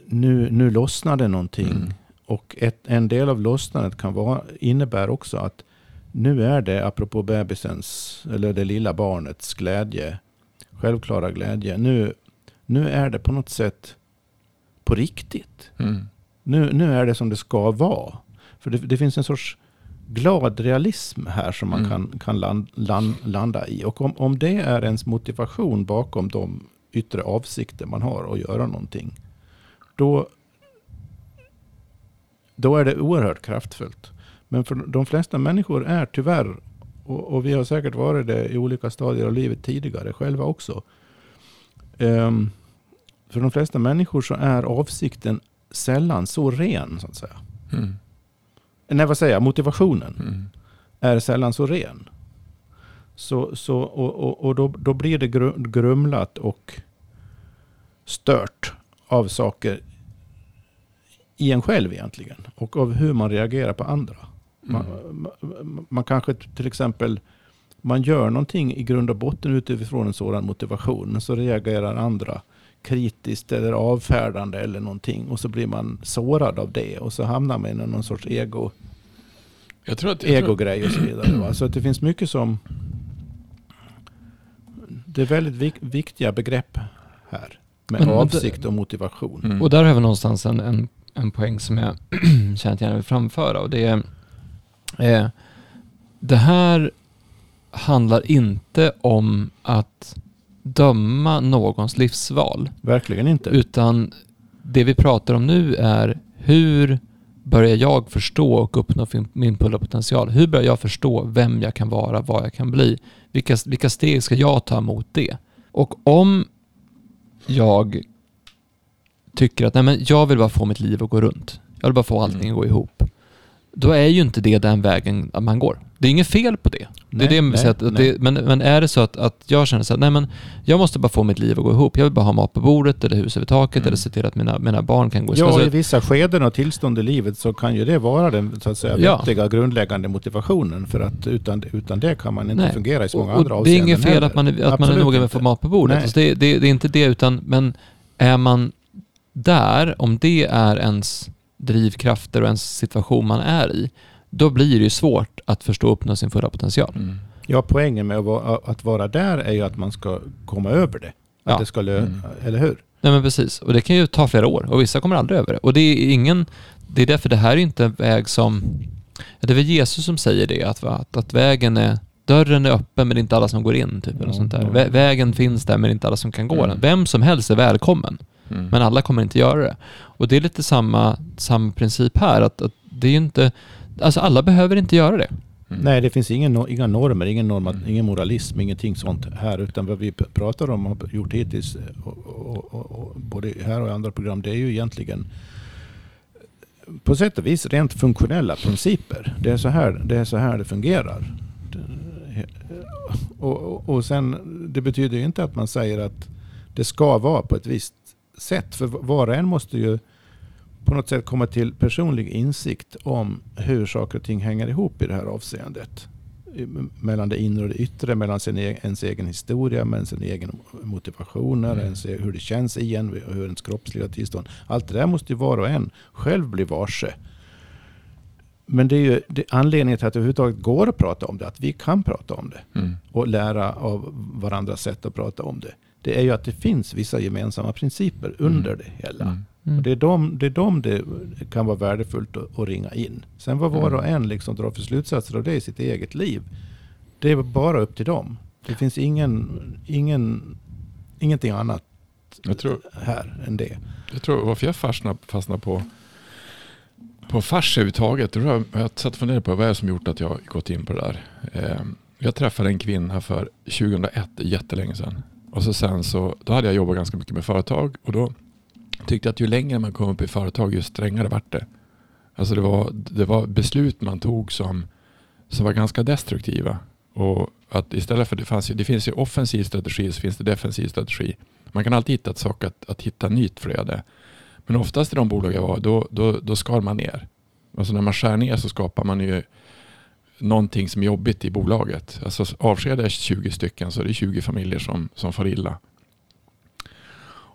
[SPEAKER 2] nu, nu lossnade någonting.
[SPEAKER 3] Mm.
[SPEAKER 2] Och ett, en del av lossnandet kan vara, innebär också att nu är det, apropå bebisens, eller det lilla barnets glädje, självklara glädje. Nu, nu är det på något sätt på riktigt.
[SPEAKER 3] Mm.
[SPEAKER 2] Nu, nu är det som det ska vara. För det, det finns en sorts glad realism här som man
[SPEAKER 3] Mm.
[SPEAKER 2] kan, kan land, land, landa i. Och om, om det är ens motivation bakom de yttre avsikter man har att göra någonting. Då, då är det oerhört kraftfullt. Men för de flesta människor är tyvärr, och, och vi har säkert varit det i olika stadier av livet tidigare själva också. Ehm, för de flesta människor så är avsikten sällan så ren så att säga.
[SPEAKER 3] Mm.
[SPEAKER 2] nej vad säger jag, motivationen
[SPEAKER 3] Mm.
[SPEAKER 2] är sällan så ren. Så, så, och och, och då, då blir det gru- grumlat och stört av saker i en själv egentligen. Och av hur man reagerar på andra. Man,
[SPEAKER 3] Mm.
[SPEAKER 2] man, man kanske till exempel man gör någonting i grund och botten utifrån en sådan motivation. Men så reagerar andra kritiskt eller avfärdande eller någonting. Och så blir man sårad av det. Och så hamnar man i någon sorts ego,
[SPEAKER 3] Jag tror att, jag tror,
[SPEAKER 2] egogrej och så vidare. Va? Så att det finns mycket som... Det är väldigt vik viktiga begrepp här. Med
[SPEAKER 1] Men- det-
[SPEAKER 2] avsikt och motivation.
[SPEAKER 3] mm.
[SPEAKER 1] Och där har vi någonstans en, en, en poäng som jag känner att jag vill framföra. Och det är... Eh, det här handlar inte om att döma någons livsval.
[SPEAKER 2] Verkligen inte.
[SPEAKER 1] Utan det vi pratar om nu är hur börjar jag förstå och uppnå min fulla potential? Hur börjar jag förstå vem jag kan vara, vad jag kan bli? Vilka, vilka steg ska jag ta mot det? Och om jag tycker att nej men jag vill bara få mitt liv att gå runt. Jag vill bara få allting att gå ihop. Då är ju inte det den vägen man går. Det är inget fel på det. det
[SPEAKER 2] Nej,
[SPEAKER 1] är det jag vill
[SPEAKER 2] nej,
[SPEAKER 1] att, det, men, men är det så att, att jag känner så här, nej men jag måste bara få mitt liv att gå ihop. Jag vill bara ha mat på bordet eller hus över taket
[SPEAKER 3] Mm.
[SPEAKER 1] eller se till att mina, mina barn kan gå i
[SPEAKER 2] Ja,
[SPEAKER 1] skolan.
[SPEAKER 2] i vissa skeden och tillstånd i livet så kan ju det vara den så att säga,
[SPEAKER 1] Ja.
[SPEAKER 2] vettiga grundläggande motivationen. För att utan, utan det kan man inte
[SPEAKER 1] Nej.
[SPEAKER 2] fungera i så många
[SPEAKER 1] och,
[SPEAKER 2] andra
[SPEAKER 1] och det är inget
[SPEAKER 2] avseenden
[SPEAKER 1] fel att man är, att man är noga med att få mat på bordet. Alltså det, det, det är inte det, utan men är man där, om det är ens drivkrafter och ens situation man är i, då blir det ju svårt att förstå och uppnå sin fulla potential.
[SPEAKER 3] Mm.
[SPEAKER 2] Ja, poängen med att vara, där är ju att man ska komma över det. Att
[SPEAKER 1] Ja.
[SPEAKER 2] det ska lö-
[SPEAKER 3] Mm.
[SPEAKER 2] Eller hur?
[SPEAKER 1] Nej men precis, och det kan ju ta flera år och vissa kommer aldrig över det. Och det är ingen, det är därför det här är inte en väg som, det är väl Jesus som säger det, att, att, att vägen är, dörren är öppen men det är inte alla som går in, typ,
[SPEAKER 2] Ja,
[SPEAKER 1] sånt där. Vägen finns där men det är inte alla som kan gå
[SPEAKER 3] Mm.
[SPEAKER 1] den. Vem som helst är välkommen.
[SPEAKER 3] Mm.
[SPEAKER 1] Men alla kommer inte göra det. Och det är lite samma, samma princip här. Att, att det är ju inte, alltså alla behöver inte göra det.
[SPEAKER 3] Mm.
[SPEAKER 2] Nej, det finns ingen, inga normer, ingen, norma,
[SPEAKER 3] Mm.
[SPEAKER 2] ingen moralism, ingenting sånt här. Utan vad vi pratar om och har gjort hittills, och, och, och, och, både här och i andra program, det är ju egentligen på sätt och vis rent funktionella principer. Det är så här det, är så här det fungerar. Det- Och, och, och sen, det betyder ju inte att man säger att det ska vara på ett visst sätt. För var och en måste ju på något sätt komma till personlig insikt om hur saker och ting hänger ihop i det här avseendet. Mellan det inre och det yttre, mellan sin, e- ens egen historia, mellan sin egen motivationer,
[SPEAKER 3] Mm.
[SPEAKER 2] ens, hur det känns i en, och hur ens kroppsliga tillstånd. Allt det där måste ju var och en själv bli varse. Men det är ju det, anledningen till att det överhuvudtaget går att prata om det, att vi kan prata om det
[SPEAKER 3] Mm.
[SPEAKER 2] och lära av varandras sätt att prata om det. Det är ju att det finns vissa gemensamma principer under
[SPEAKER 3] Mm.
[SPEAKER 2] det hela.
[SPEAKER 3] Mm.
[SPEAKER 2] Och det är de det, är de det kan vara värdefullt att, att ringa in. Sen vad var och
[SPEAKER 3] Mm.
[SPEAKER 2] en liksom drar för slutsatser av det i sitt eget liv. Det är bara upp till dem. Det finns ingen, ingen, ingenting annat
[SPEAKER 3] Jag tror,
[SPEAKER 2] här än det.
[SPEAKER 3] jag tror varför jag fastnar, fastnar på, på fars överhuvudtaget. har Jag jag har satt och funderat på vad är det som gjort att jag gått in på det där. Eh, Jag träffade en kvinna för 2001, jättelänge sedan. Och så sen så, då hade jag jobbat ganska mycket med företag och då tyckte jag att ju längre man kom upp i företag ju strängare vart det. Alltså det var, det var beslut man tog som, som var ganska destruktiva. Och att istället för, det, fanns ju, det finns ju offensiv strategi så finns det defensiv strategi. Man kan alltid hitta ett sak att, att hitta nytt flöde. Men oftast i de bolag jag var, då, då, då skar man ner. Alltså när man skär ner så skapar man ju någonting som är jobbigt i bolaget. Alltså avskedar jag 20 stycken så är det 20 familjer som, som får illa.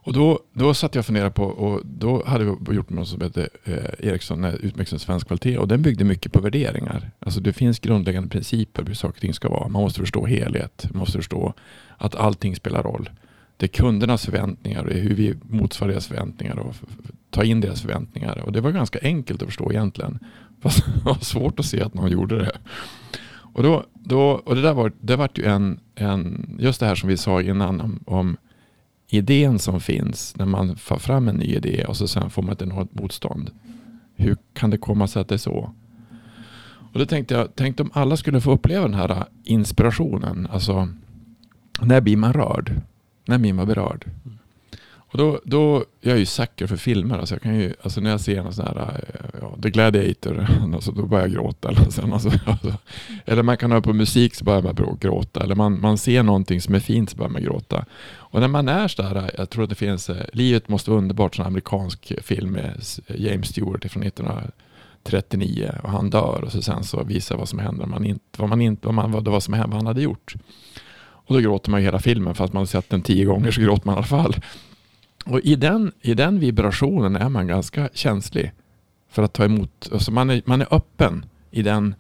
[SPEAKER 3] Och då, då satt jag och funderade på, och då hade vi gjort något som hette eh, Ericsson, utmärkelsen svensk kvalitet, och den byggde mycket på värderingar. Alltså det finns grundläggande principer hur saker och ting ska vara. Man måste förstå helhet, man måste förstå att allting spelar roll. Det är kundernas förväntningar, det är hur vi motsvarar deras förväntningar och tar ta in deras förväntningar. Och det var ganska enkelt att förstå egentligen. Fast det var svårt att se att någon gjorde det. Och, då, då, och det där var, det var ju en, en, just det här som vi sa innan om, om idén som finns när man får fram en ny idé och så sen får man ett enormt motstånd. Hur kan det komma sig att det är så? Och då tänkte jag, tänkte om alla skulle få uppleva den här äh, inspirationen. Alltså, när blir man rörd? När blir man berörd? Och då, då, jag är ju säker för filmer. Alltså jag kan ju, alltså när jag ser en sån här, eh, ja, The Gladiator, alltså då börjar jag gråta. Eller, sen, alltså, alltså, eller man kan höra på musik så börjar man gråta. Eller man, man ser någonting som är fint så börjar man gråta. Och när man är sådär, eh, jag tror att det finns, eh, Livet måste vara underbart, en amerikansk film med James Stewart från 1939 och han dör och så sen så visar vad som händer, man inte, vad, man inte, vad, man, vad, vad som hände, vad han hade gjort. Och då gråter man ju hela filmen, fast man har sett den tio gånger så gråter man i alla fall. Och i den, i den vibrationen är man ganska känslig för att ta emot. Alltså man, är, man är öppen i den,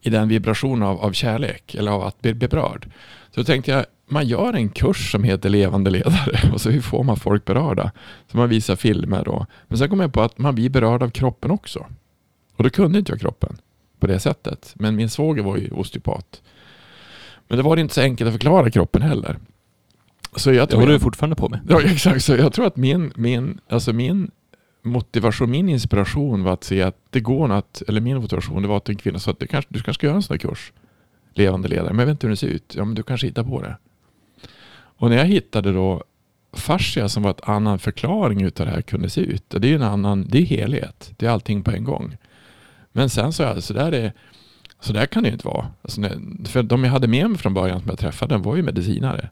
[SPEAKER 3] i den vibrationen av, av kärlek eller av att bli berörd. Så då tänkte jag, man gör en kurs som heter levande ledare och så hur får man folk berörda. Så man visar filmer då. Men sen kom jag på att man blir berörd av kroppen också. Och då kunde inte jag kroppen på det sättet. Men min svåger var ju osteopat. Men det var inte så enkelt att förklara kroppen heller.
[SPEAKER 1] Så jag tror det håller du fortfarande på med.
[SPEAKER 3] Ja, exakt. Så jag tror att min, min, alltså min motivation, min inspiration var att se att det går att, eller min motivation det var att en kvinna sa att du kanske, du kanske ska göra en sån här kurs. Levande ledare, men jag vet inte hur den ser ut. Ja, men du kanske hittar på det. Och när jag hittade då fascia som var en annan förklaring utav det här kunde se ut. Det är ju en annan, det är helhet. Det är allting på en gång. Men sen så, så där är så där kan det ju inte vara. Alltså, för de jag hade med mig från början som jag träffade, var ju medicinare.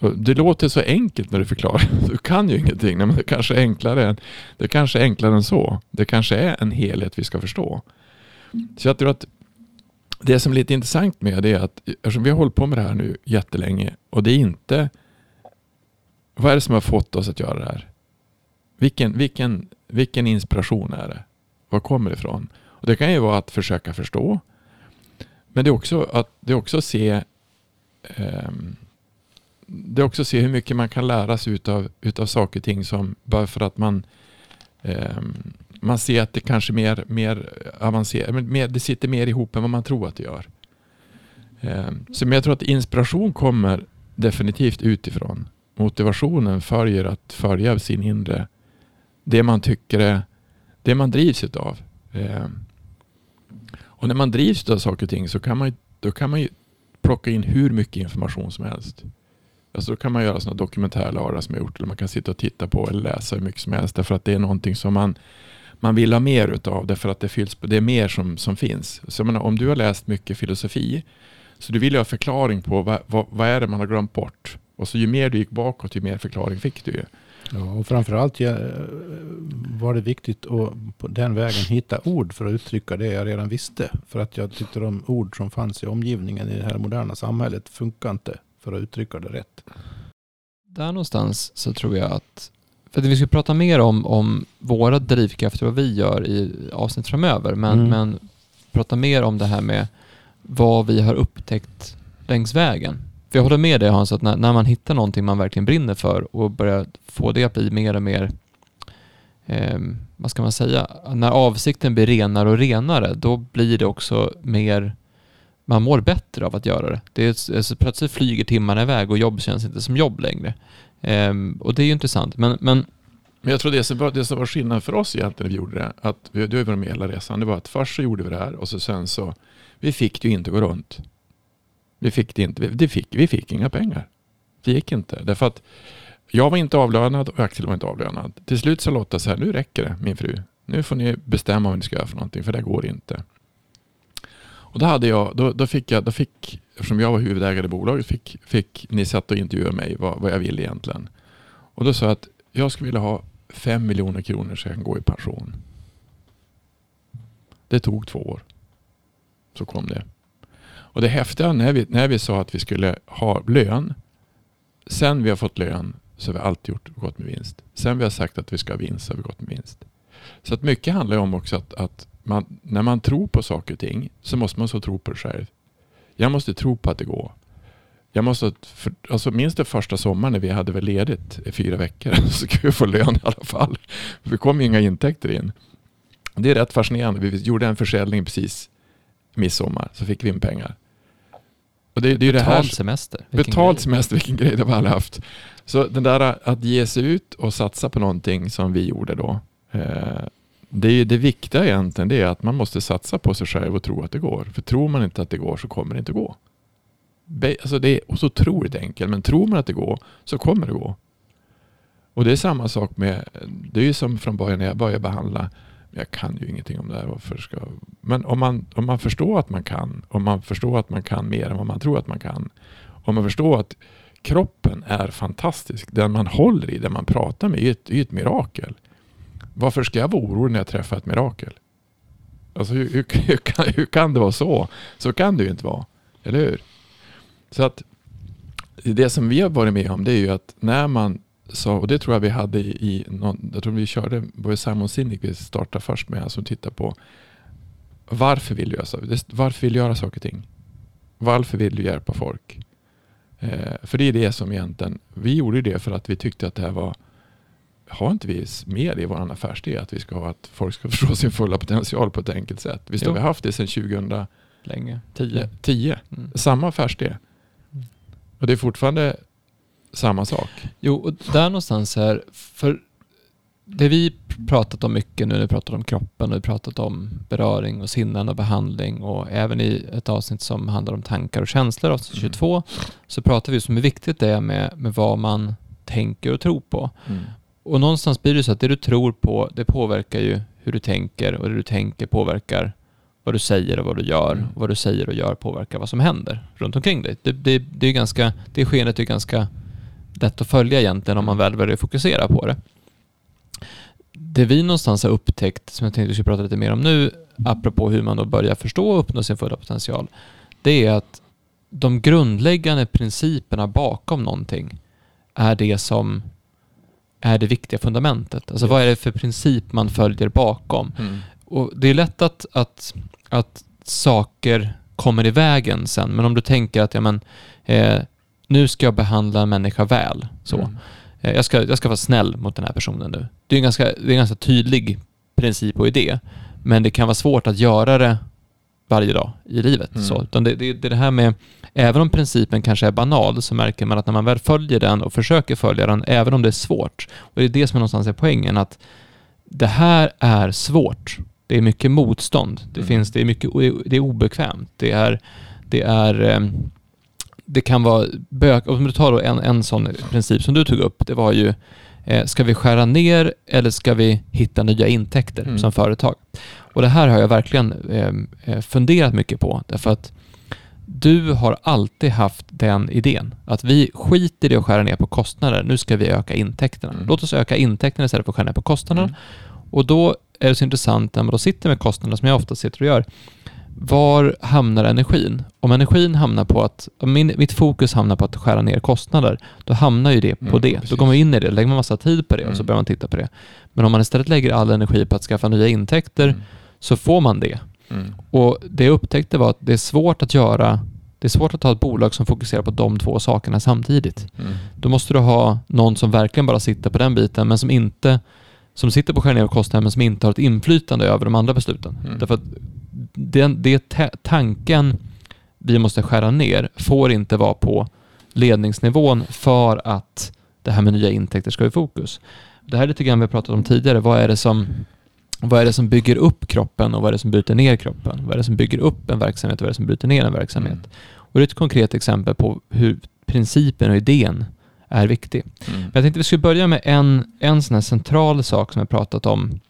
[SPEAKER 3] Det låter så enkelt när du förklarar. Du kan ju ingenting. men det kanske är enklare än, det kanske är enklare än så. Det kanske är en helhet vi ska förstå. Så jag tror att det som är lite intressant med det är att eftersom vi har hållit på med det här nu jättelänge och det är inte vad är det som har fått oss att göra det här? Vilken, vilken, vilken inspiration är det? Var kommer det ifrån? Och det kan ju vara att försöka förstå. Men det är också att det är också se um, det är också att se hur mycket man kan lära sig utav, utav saker och ting som bara för att man eh, man ser att det kanske mer, mer avancerat, mer, det sitter mer ihop än vad man tror att det gör. Eh, så men jag tror att inspiration kommer definitivt utifrån. Motivationen följer att följa sin inre, det man tycker är, det man drivs utav. Eh, och när man drivs av saker och ting så kan man, då kan man ju plocka in hur mycket information som helst. Alltså då kan man göra sådana dokumentärlagar som jag gjort. Eller man kan sitta och titta på eller läsa hur mycket som helst. Därför att det är någonting som man, man vill ha mer utav. Därför att det, fylls, det är mer som, som finns. Så menar, om du har läst mycket filosofi. Så du vill ha förklaring på vad, vad, vad är det man har glömt bort. Och så ju mer du gick bakåt ju mer förklaring fick du ju.
[SPEAKER 2] Ja, och framförallt ja, var det viktigt att på den vägen hitta ord för att uttrycka det jag redan visste. För att jag tyckte de ord som fanns i omgivningen i det här moderna samhället funkar inte för att uttrycka det rätt.
[SPEAKER 1] Där någonstans så tror jag att, för att vi ska prata mer om, om våra drivkrafter, vad vi gör i avsnitt framöver, men, mm. men prata mer om det här med vad vi har upptäckt längs vägen. För jag håller med dig Hans, att när, när man hittar någonting man verkligen brinner för och börjar få det att bli mer och mer, eh, vad ska man säga, när avsikten blir renare och renare, då blir det också mer man mår bättre av att göra det. det är, alltså, plötsligt flyger timmarna iväg och jobb känns inte som jobb längre. Um, och det är ju intressant. Men, men,
[SPEAKER 3] men jag tror det som, var, det som var skillnaden för oss egentligen när vi gjorde det, att vi, du har varit med hela resan, det var att först så gjorde vi det här och så sen så, vi fick det ju inte gå runt. Vi fick det inte, vi fick, vi fick inga pengar. Det gick inte. Därför att jag var inte avlönad och Axel var inte avlönad. Till slut sa Lotta så här, nu räcker det min fru. Nu får ni bestämma vad ni ska göra för någonting, för det går inte. Och då, hade jag, då, då, fick jag, då fick, eftersom jag var huvudägare i bolaget, fick, fick ni sätta och intervjua mig vad, vad jag ville egentligen. Och då sa jag att jag skulle vilja ha fem miljoner kronor så jag kan gå i pension. Det tog två år. Så kom det. Och det häftiga när vi, när vi sa att vi skulle ha lön. Sen vi har fått lön så har vi alltid gjort, gått med vinst. Sen vi har sagt att vi ska ha vinst så har vi gått med vinst. Så att mycket handlar om också att, att man, när man tror på saker och ting så måste man så tro på det själv. Jag måste tro på att det går. Jag måste, för, alltså minst det första sommaren när vi hade väl ledigt i fyra veckor så skulle vi få lön i alla fall. Det kom inga intäkter in. Det är rätt fascinerande. Vi gjorde en försäljning precis midsommar så fick vi in pengar.
[SPEAKER 1] Och det, det är betald det här, semester.
[SPEAKER 3] Betald grej. semester, vilken grej det vi aldrig haft. Så den där att ge sig ut och satsa på någonting som vi gjorde då. Eh, det, det viktiga egentligen det är att man måste satsa på sig själv och tro att det går. För tror man inte att det går så kommer det inte gå. Alltså det är så otroligt enkelt, men tror man att det går så kommer det gå. Och det är samma sak med, det är ju som från början när jag började behandla, jag kan ju ingenting om det här. Varför ska, men om man, om man förstår att man kan, om man förstår att man kan mer än vad man tror att man kan, om man förstår att kroppen är fantastisk, den man håller i, den man pratar med, är ett, är ett mirakel. Varför ska jag vara orolig när jag träffar ett mirakel? Alltså hur, hur, hur, kan, hur kan det vara så? Så kan det ju inte vara. Eller hur? Så att det som vi har varit med om det är ju att när man sa, och det tror jag vi hade i, i någon, jag tror vi körde, var Simon Sinek vi startade först med, alltså tittar på varför vill du göra, varför vill du göra saker och ting? Varför vill du hjälpa folk? Eh, för det är det som egentligen, vi gjorde det för att vi tyckte att det här var, har inte vi med i vår affärsidé att vi ska ha att folk ska förstå sin fulla potential på ett enkelt sätt? Visst har vi haft det sedan 2000?
[SPEAKER 1] Länge. 10.
[SPEAKER 3] 10. Mm. Samma affärsidé. Mm. Och det är fortfarande samma sak.
[SPEAKER 1] Jo, och där någonstans är, för det vi pratat om mycket nu, när vi pratat om kroppen och vi pratat om beröring och sinnen och behandling och även i ett avsnitt som handlar om tankar och känslor, avsnitt 22, mm. så pratar vi om hur viktigt det är med, med vad man tänker och tror på. Mm. Och någonstans blir det så att det du tror på, det påverkar ju hur du tänker och det du tänker påverkar vad du säger och vad du gör. Mm. Och vad du säger och gör påverkar vad som händer runt omkring dig. Det, det, det, är ganska, det skenet är ganska lätt att följa egentligen om man väl väljer att fokusera på det. Det vi någonstans har upptäckt, som jag tänkte vi skulle prata lite mer om nu, apropå hur man då börjar förstå och uppnå sin fulla potential, det är att de grundläggande principerna bakom någonting är det som är det viktiga fundamentet. Alltså yes. vad är det för princip man följer bakom? Mm. Och Det är lätt att, att, att saker kommer i vägen sen, men om du tänker att ja, men, eh, nu ska jag behandla en människa väl. Så. Mm. Eh, jag, ska, jag ska vara snäll mot den här personen nu. Det är en ganska, det är en ganska tydlig princip och idé, men det kan vara svårt att göra det varje dag i livet. Mm. Så. Utan det, det, det är det här med, även om principen kanske är banal, så märker man att när man väl följer den och försöker följa den, även om det är svårt, och det är det som är någonstans är poängen, att det här är svårt. Det är mycket motstånd. Det, mm. finns, det, är mycket, det är obekvämt. Det är, det är ehm, det kan vara bök, om du tar en, en sån princip som du tog upp, det var ju eh, ska vi skära ner eller ska vi hitta nya intäkter mm. som företag? Och det här har jag verkligen ehm, eh, funderat mycket på, därför att du har alltid haft den idén att vi skiter i att skära ner på kostnader, nu ska vi öka intäkterna. Mm. Låt oss öka intäkterna istället för att skära ner på kostnaderna. Mm. Och då är det så intressant när man då sitter med kostnaderna, som jag ofta sitter och gör, var hamnar energin? Om energin hamnar på att, min, mitt fokus hamnar på att skära ner kostnader, då hamnar ju det på mm, det. Precis. Då går man in i det, lägger man massa tid på det mm. och så börjar man titta på det. Men om man istället lägger all energi på att skaffa nya intäkter mm. så får man det. Mm. Och det jag upptäckte var att det är svårt att göra det är svårt att ha ett bolag som fokuserar på de två sakerna samtidigt. Mm. Då måste du ha någon som verkligen bara sitter på den biten, men som inte som sitter på skärningar och kostnader men som inte har ett inflytande över de andra besluten. Mm. Därför att den, det tanken vi måste skära ner får inte vara på ledningsnivån för att det här med nya intäkter ska i fokus. Det här är lite grann vi har pratat om tidigare. Vad är det som vad är det som bygger upp kroppen och vad är det som bryter ner kroppen? Vad är det som bygger upp en verksamhet och vad är det som bryter ner en verksamhet? Mm. Och det är ett konkret exempel på hur principen och idén är viktig. Mm. Men jag tänkte vi skulle börja med en, en sån central sak som jag pratat om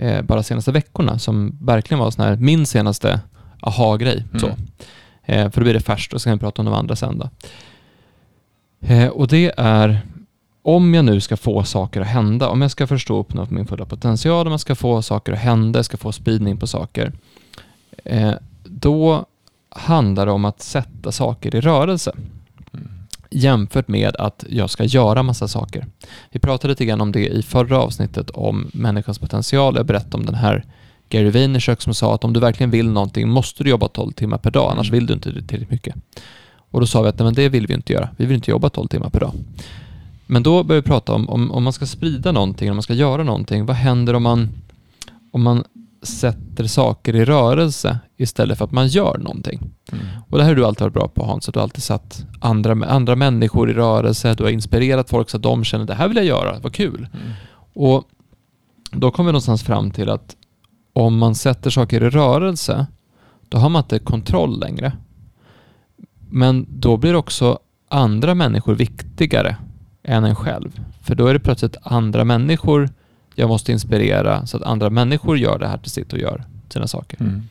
[SPEAKER 1] eh, bara senaste veckorna som verkligen var sån här, min senaste aha-grej. Mm. Eh, för då blir det färskt och så kan vi prata om de andra sen då. Eh, och det är om jag nu ska få saker att hända, om jag ska förstå och uppnå min fulla potential, om jag ska få saker att hända, jag ska få spridning på saker, eh, då handlar det om att sätta saker i rörelse jämfört med att jag ska göra massa saker. Vi pratade lite grann om det i förra avsnittet om människans potential. Jag berättade om den här Gary Vaynerchuk som sa att om du verkligen vill någonting måste du jobba 12 timmar per dag, annars mm. vill du inte tillräckligt mycket. Och då sa vi att nej, men det vill vi inte göra. Vi vill inte jobba 12 timmar per dag. Men då börjar vi prata om, om, om man ska sprida någonting, om man ska göra någonting, vad händer om man, om man sätter saker i rörelse istället för att man gör någonting. Mm. Och det här har du alltid varit bra på Hans, att du har alltid satt andra, andra människor i rörelse, du har inspirerat folk så att de känner det här vill jag göra, vad kul. Mm. Och då kommer vi någonstans fram till att om man sätter saker i rörelse, då har man inte kontroll längre. Men då blir också andra människor viktigare än en själv. För då är det plötsligt andra människor jag måste inspirera så att andra människor gör det här till sitt och gör sina saker.
[SPEAKER 3] Mm.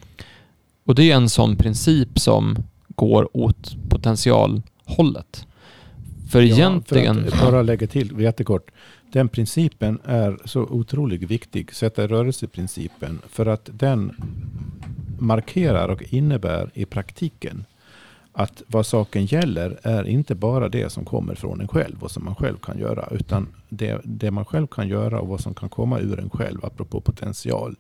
[SPEAKER 1] Och det är en sån princip som går åt potentialhållet. För egentligen...
[SPEAKER 2] För att bara lägga till jättekort. Den principen är så otroligt viktig, sätta i rörelse-principen, för att den markerar och innebär i praktiken att vad saken gäller är inte bara det som kommer från en själv och som man själv kan göra, utan det, det man själv kan göra och vad som kan komma ur en själv, apropå potential,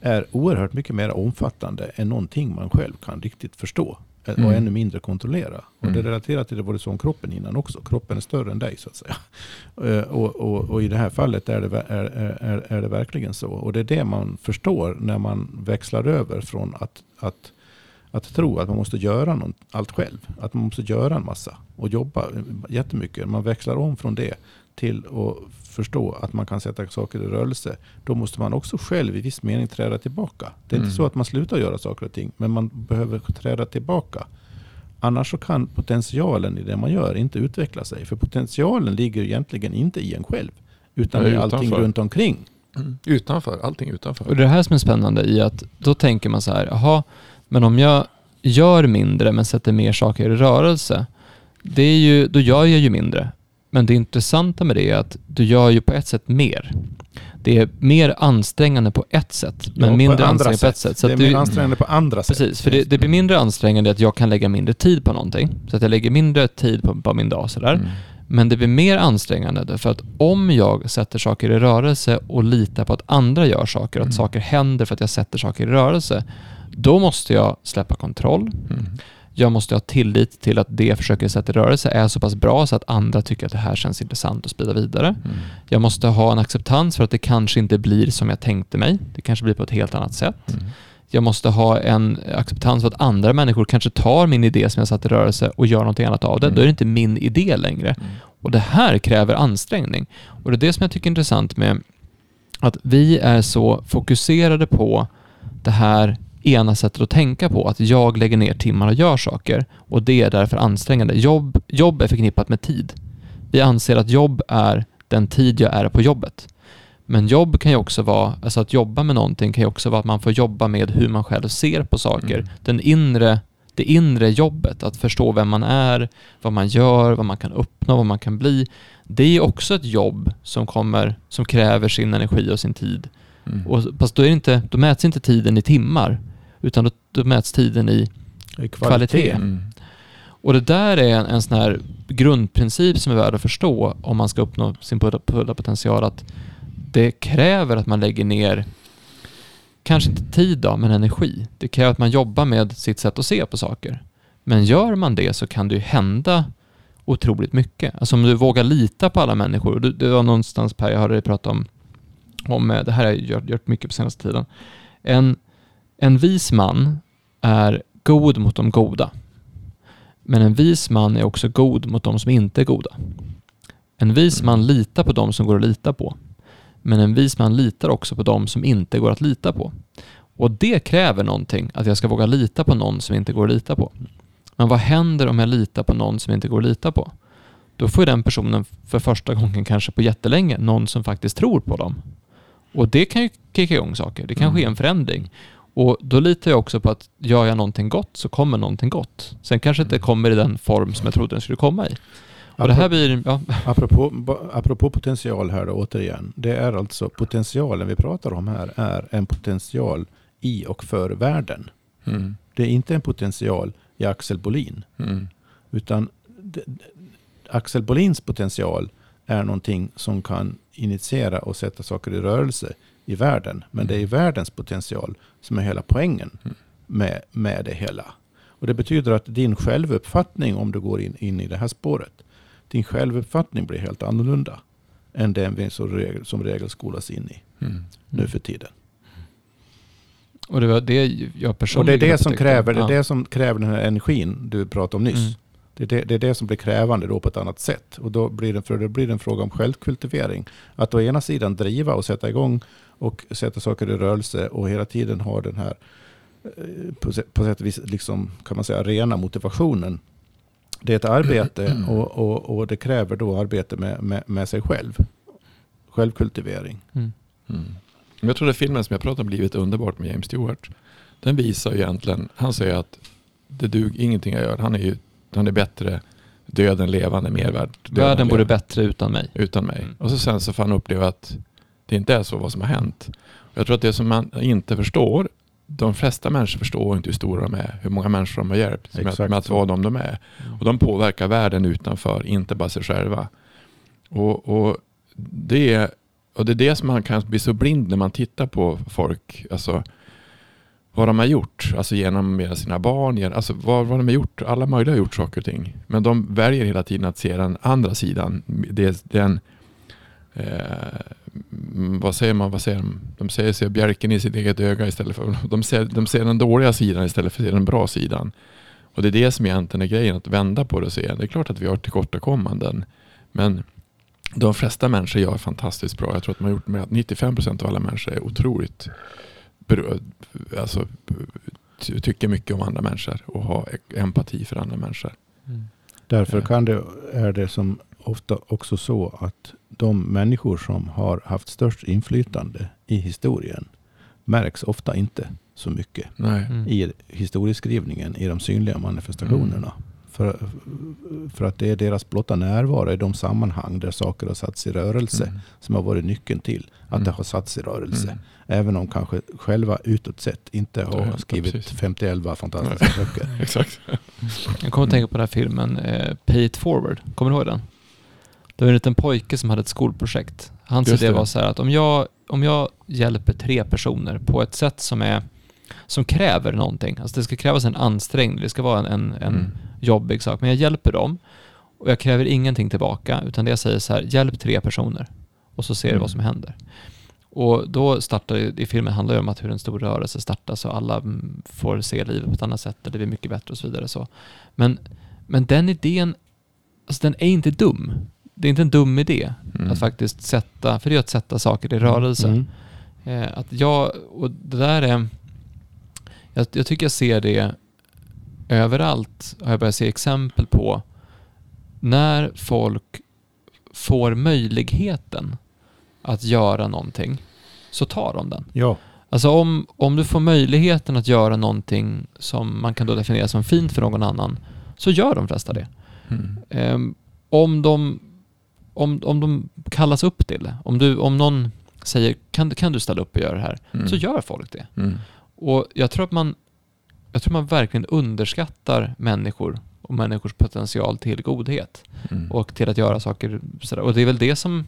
[SPEAKER 2] är oerhört mycket mer omfattande än någonting man själv kan riktigt förstå. Och
[SPEAKER 3] Mm.
[SPEAKER 2] ännu mindre kontrollera. Och det
[SPEAKER 3] Mm.
[SPEAKER 2] relaterar till det vad du sa om kroppen innan också. Kroppen är större än dig så att säga. Eh, Och, och, och i det här fallet är det, är, är, är det verkligen så. Och det är det man förstår när man växlar över från att, att, att tro att man måste göra något, allt själv. Att man måste göra en massa och jobba jättemycket. Man växlar om från det till att förstå att man kan sätta saker i rörelse. Då måste man också själv i viss mening träda tillbaka. Det är
[SPEAKER 3] Mm.
[SPEAKER 2] inte så att man slutar göra saker och ting, men man behöver träda tillbaka. Annars så kan potentialen i det man gör inte utveckla sig. För potentialen ligger egentligen inte i en själv. Utan i allting
[SPEAKER 3] utanför.
[SPEAKER 2] runt omkring.
[SPEAKER 3] Mm. Utanför, allting utanför.
[SPEAKER 1] Och det är det här som är spännande i att då tänker man så här, jaha, men om jag gör mindre men sätter mer saker i rörelse, det är ju, då gör jag ju mindre. Men det intressanta med det är att du gör ju på ett sätt mer. Det är mer ansträngande på ett sätt, men
[SPEAKER 2] Ja,
[SPEAKER 1] mindre ansträngande på ett sätt. Så
[SPEAKER 2] det är
[SPEAKER 1] att
[SPEAKER 2] mer
[SPEAKER 1] du,
[SPEAKER 2] ansträngande på andra sätt.
[SPEAKER 1] Precis, för det, det blir mindre ansträngande att jag kan lägga mindre tid på någonting. Så att jag lägger mindre tid på, på min dag sådär.
[SPEAKER 3] Mm.
[SPEAKER 1] Men det blir mer ansträngande därför att om jag sätter saker i rörelse och litar på att andra gör saker, att
[SPEAKER 3] Mm.
[SPEAKER 1] saker händer för att jag sätter saker i rörelse, då måste jag släppa kontroll.
[SPEAKER 3] Mm.
[SPEAKER 1] Jag måste ha tillit till att det jag försöker sätta i rörelse är så pass bra så att andra tycker att det här känns intressant att sprida vidare.
[SPEAKER 3] Mm.
[SPEAKER 1] Jag måste ha en acceptans för att det kanske inte blir som jag tänkte mig. Det kanske blir på ett helt annat sätt.
[SPEAKER 3] Mm.
[SPEAKER 1] Jag måste ha en acceptans för att andra människor kanske tar min idé som jag satt i rörelse och gör någonting annat av det.
[SPEAKER 3] Mm.
[SPEAKER 1] Då är det inte min idé längre.
[SPEAKER 3] Mm.
[SPEAKER 1] Och det här kräver ansträngning. Och det är det som jag tycker är intressant med att vi är så fokuserade på det här ena sättet att tänka på, att jag lägger ner timmar och gör saker och det är därför ansträngande. Jobb, jobb är förknippat med tid. Vi anser att jobb är den tid jag är på jobbet. Men jobb kan ju också vara, alltså att jobba med någonting kan ju också vara att man får jobba med hur man själv ser på saker.
[SPEAKER 3] Mm.
[SPEAKER 1] Den inre, det inre jobbet, att förstå vem man är, vad man gör, vad man kan uppnå, vad man kan bli. Det är också ett jobb som kommer, som kräver sin energi och sin tid.
[SPEAKER 3] Mm.
[SPEAKER 1] Och, fast då, är inte, då mäts inte tiden i timmar, utan då, då mäts tiden i
[SPEAKER 2] I
[SPEAKER 1] Kvalitet.
[SPEAKER 3] Mm.
[SPEAKER 1] och det där är en, en sån här grundprincip som är värd att förstå om man ska uppnå sin fulla potential. Att det kräver att man lägger ner, kanske inte tid då, men energi. Det kräver att man jobbar med sitt sätt att se på saker. Men gör man det så kan det ju hända otroligt mycket. Alltså om du vågar lita på alla människor. Det, var någonstans Per, jag hörde dig prata om, om eh, det här har jag gjort, gjort mycket på senaste tiden. En, en vis man är god mot de goda. Men en vis man är också god mot de som inte är goda. En vis man litar på de som går att lita på. Men en vis man litar också på de som inte går att lita på. Och det kräver någonting, att jag ska våga lita på någon som inte går att lita på. Men vad händer om jag litar på någon som inte går att lita på? Då får den personen för första gången kanske på jättelänge någon som faktiskt tror på dem. Och det kan ju kicka igång saker. Det kan
[SPEAKER 3] Mm.
[SPEAKER 1] ske en förändring. Och då litar jag också på att gör jag någonting gott så kommer någonting gott. Sen kanske det inte kommer i den form som jag trodde den skulle komma i. Och det här blir, ja,
[SPEAKER 2] Apropå, apropå potential här då återigen. Det är alltså potentialen vi pratar om här är en potential i och för världen.
[SPEAKER 3] Mm.
[SPEAKER 2] Det är inte en potential i Axel Bolin.
[SPEAKER 3] Mm.
[SPEAKER 2] Utan d- d- Axel Bolins potential är någonting som kan initiera och sätta saker i rörelse i världen. Men det är världens potential som är hela poängen
[SPEAKER 3] Mm.
[SPEAKER 2] med, med det hela. Och det betyder att din självuppfattning om du går in, in i det här spåret, din självuppfattning blir helt annorlunda än den vi som regel, som regel skolas in i
[SPEAKER 3] Mm.
[SPEAKER 2] nu för tiden.
[SPEAKER 1] och det var det jag
[SPEAKER 2] Och det
[SPEAKER 1] personligen
[SPEAKER 2] är det som kräver, det är det som kräver den här energin du pratade om nyss.
[SPEAKER 1] Mm.
[SPEAKER 2] Det är det, det är det som blir krävande då på ett annat sätt. Och då blir det, för då blir det en fråga om självkultivering. Att å ena sidan driva och sätta igång och sätta saker i rörelse och hela tiden ha den här eh, på, sä- på sätt och vis liksom, kan man säga, rena motivationen det är ett arbete och, och, och det kräver då arbete med, med, med sig själv. Självkultivering.
[SPEAKER 1] Mm.
[SPEAKER 3] Mm. Jag tror att filmen som jag pratade om, Livet underbart med James Stewart, den visar ju egentligen, han säger att det duger ingenting jag gör. Han är ju han är bättre död än levande, mer värd.
[SPEAKER 1] Världen vore bättre utan mig.
[SPEAKER 3] utan mig.
[SPEAKER 1] Mm.
[SPEAKER 3] Och så sen så får han uppleva att det inte är så vad som har hänt. Jag tror att det som man inte förstår, de flesta människor förstår inte hur stora de är, hur många människor de har hjälpt
[SPEAKER 2] Exakt
[SPEAKER 3] med att vara de de är. Och de påverkar världen utanför, inte bara sig själva. Och, och, det, är, och det är det som man kan bli så blind när man tittar på folk. Alltså, vad de har gjort, alltså genom sina barn, genom, alltså vad, vad de har gjort. Alla möjliga har gjort saker och ting. Men de väljer hela tiden att se den andra sidan. Det, den, eh, vad säger man, vad säger de? De säger se bjälken i sitt eget öga istället för, de ser, de ser den dåliga sidan istället för den bra sidan. Och det är det som egentligen är grejen, att vända på det och se. Det är klart att vi har tillkortakommanden. Men de flesta människor gör fantastiskt bra. Jag tror att man har gjort med att 95% av alla människor är otroligt alltså, ty- tycker mycket om andra människor och har empati för andra människor.
[SPEAKER 1] Mm.
[SPEAKER 2] Därför
[SPEAKER 3] Ja.
[SPEAKER 2] kan det, är det som ofta också så att de människor som har haft störst inflytande i historien märks ofta inte så mycket
[SPEAKER 3] Nej.
[SPEAKER 1] Mm.
[SPEAKER 2] i historieskrivningen, i de synliga manifestationerna. För, för att det är deras blotta närvaro i de sammanhang där saker har satts i rörelse
[SPEAKER 3] Mm.
[SPEAKER 2] som har varit nyckeln till att
[SPEAKER 3] Mm.
[SPEAKER 2] det har satts i rörelse.
[SPEAKER 3] Mm.
[SPEAKER 2] Även om kanske själva utåt sett inte har
[SPEAKER 3] Ja,
[SPEAKER 2] skrivit
[SPEAKER 3] precis.
[SPEAKER 2] 50 fantastiska böcker.
[SPEAKER 3] Exakt.
[SPEAKER 1] Jag kommer att tänka på den här filmen eh, Pay It Forward. Kommer du ihåg den? Det var en liten pojke som hade ett skolprojekt. Hans
[SPEAKER 3] Just
[SPEAKER 1] idé
[SPEAKER 3] det.
[SPEAKER 1] var så här att om jag, om jag hjälper tre personer på ett sätt som är som kräver någonting. Alltså det ska krävas en ansträngning, det ska vara en, en, en
[SPEAKER 3] Mm.
[SPEAKER 1] jobbig sak. Men jag hjälper dem och jag kräver ingenting tillbaka. Utan det jag säger så här, hjälp tre personer och så ser du
[SPEAKER 3] Mm.
[SPEAKER 1] vad som händer. Och då startar, i filmen handlar det om att hur en stor rörelse startas och alla mm, får se livet på ett annat sätt det blir mycket bättre och så vidare. Så. Men, men den idén, alltså den är inte dum. Det är inte en dum idé
[SPEAKER 3] Mm.
[SPEAKER 1] att faktiskt sätta, för det är att sätta saker i rörelse.
[SPEAKER 2] Mm.
[SPEAKER 1] Eh, att jag, och det där är, jag, jag tycker jag ser det överallt, har jag börjat se exempel på, när folk får möjligheten att göra någonting, så tar de den.
[SPEAKER 2] Ja,
[SPEAKER 1] Alltså om, om du får möjligheten att göra någonting som man kan då definiera som fint för någon annan, så gör de flesta det.
[SPEAKER 3] Mm.
[SPEAKER 1] Ehm, om, de, om, om de kallas upp till det, om, du, om någon säger kan, kan du ställa upp och göra det här,
[SPEAKER 3] Mm.
[SPEAKER 1] så gör folk det.
[SPEAKER 3] Mm.
[SPEAKER 1] Och jag tror att man, jag tror man verkligen underskattar människor och människors potential till godhet
[SPEAKER 3] Mm.
[SPEAKER 1] och till att göra saker sådär. Och det är väl det som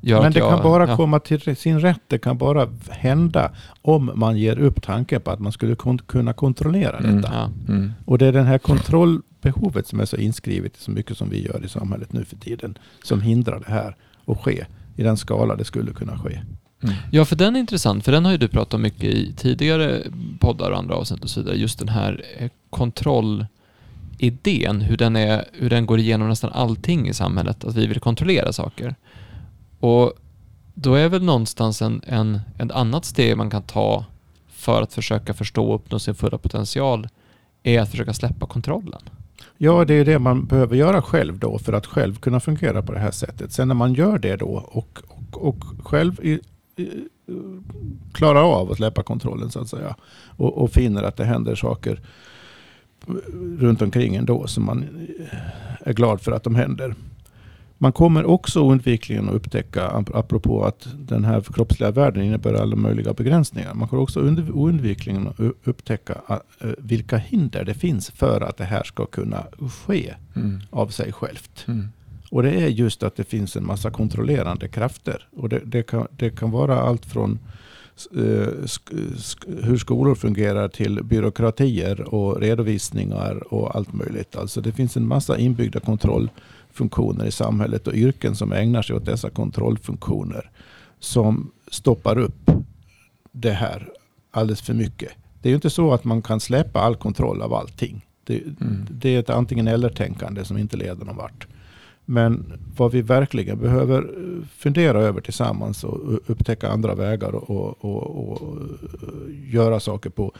[SPEAKER 1] gör
[SPEAKER 2] men
[SPEAKER 1] att
[SPEAKER 2] det
[SPEAKER 1] jag...
[SPEAKER 2] kan bara
[SPEAKER 1] ja.
[SPEAKER 2] komma till sin rätt. Det kan bara hända om man ger upp tanken på att man skulle kon- kunna kontrollera
[SPEAKER 3] Mm.
[SPEAKER 2] detta.
[SPEAKER 1] Ja.
[SPEAKER 2] Och det är den här behovet som är så inskrivet i så mycket som vi gör i samhället nu för tiden. Som hindrar det här att ske i den skala det skulle kunna ske.
[SPEAKER 3] Mm.
[SPEAKER 1] Ja, för den är intressant, för den har ju du pratat mycket i tidigare poddar och andra avsnitt och så vidare. Just den här eh, kontrollidén, hur den, är, hur den går igenom nästan allting i samhället, att vi vill kontrollera saker. Och då är väl någonstans en, en, en annat steg man kan ta för att försöka förstå och uppnå sin fulla potential, är att försöka släppa kontrollen.
[SPEAKER 2] Ja, det är det man behöver göra själv då för att själv kunna fungera på det här sättet. Sen när man gör det då och, och, och själv i, i, klarar av att släppa kontrollen så att säga och, och finner att det händer saker runt omkring ändå som man är glad för att de händer. Man kommer också oundvikligen att upptäcka, ap- apropå att den här kroppsliga världen innebär alla möjliga begränsningar. Man kommer också und- oundvikligen att upptäcka vilka hinder det finns för att det här ska kunna ske
[SPEAKER 3] Mm.
[SPEAKER 2] av sig självt.
[SPEAKER 3] Mm.
[SPEAKER 2] Och det är just att det finns en massa kontrollerande krafter. Och det, det, kan, det kan vara allt från hur skolor fungerar till byråkratier och redovisningar och allt möjligt. Alltså det finns en massa inbyggda kontrollfunktioner i samhället och yrken som ägnar sig åt dessa kontrollfunktioner som stoppar upp det här alldeles för mycket. Det är ju inte så att man kan släppa all kontroll av allting. Det,
[SPEAKER 3] Mm.
[SPEAKER 2] det är ett antingen eller-tänkande som inte leder någon vart. Men vad vi verkligen behöver eh, fundera över tillsammans och u- upptäcka andra vägar och, och, och, och eh, göra saker på.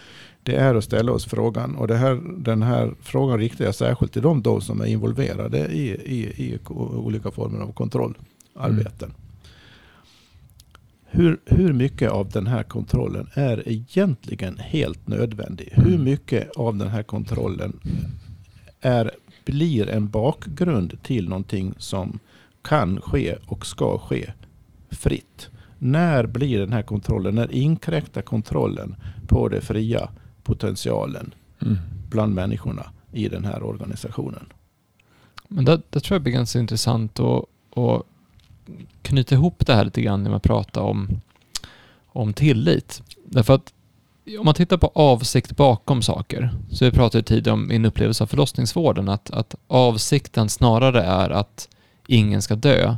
[SPEAKER 2] Det är att ställa oss frågan. Och här, den här frågan riktar jag särskilt till de då som är involverade i, i, i olika former av kontrollarbeten. Hur, hur mycket av den här kontrollen är egentligen helt nödvändig? Hur
[SPEAKER 3] Mm.
[SPEAKER 2] mycket av den här kontrollen är, blir en bakgrund till någonting som kan ske och ska ske fritt? När blir den här kontrollen, när inkräktar kontrollen på det fria potentialen
[SPEAKER 3] Mm.
[SPEAKER 2] bland människorna i den här organisationen?
[SPEAKER 1] Men det, det tror jag blir ganska intressant att, att knyta ihop det här lite grann när man pratar om, om tillit. Därför att om man tittar på avsikt bakom saker, så vi pratade tidigare om min upplevelse av förlossningsvården, att, att avsikten snarare är att ingen ska dö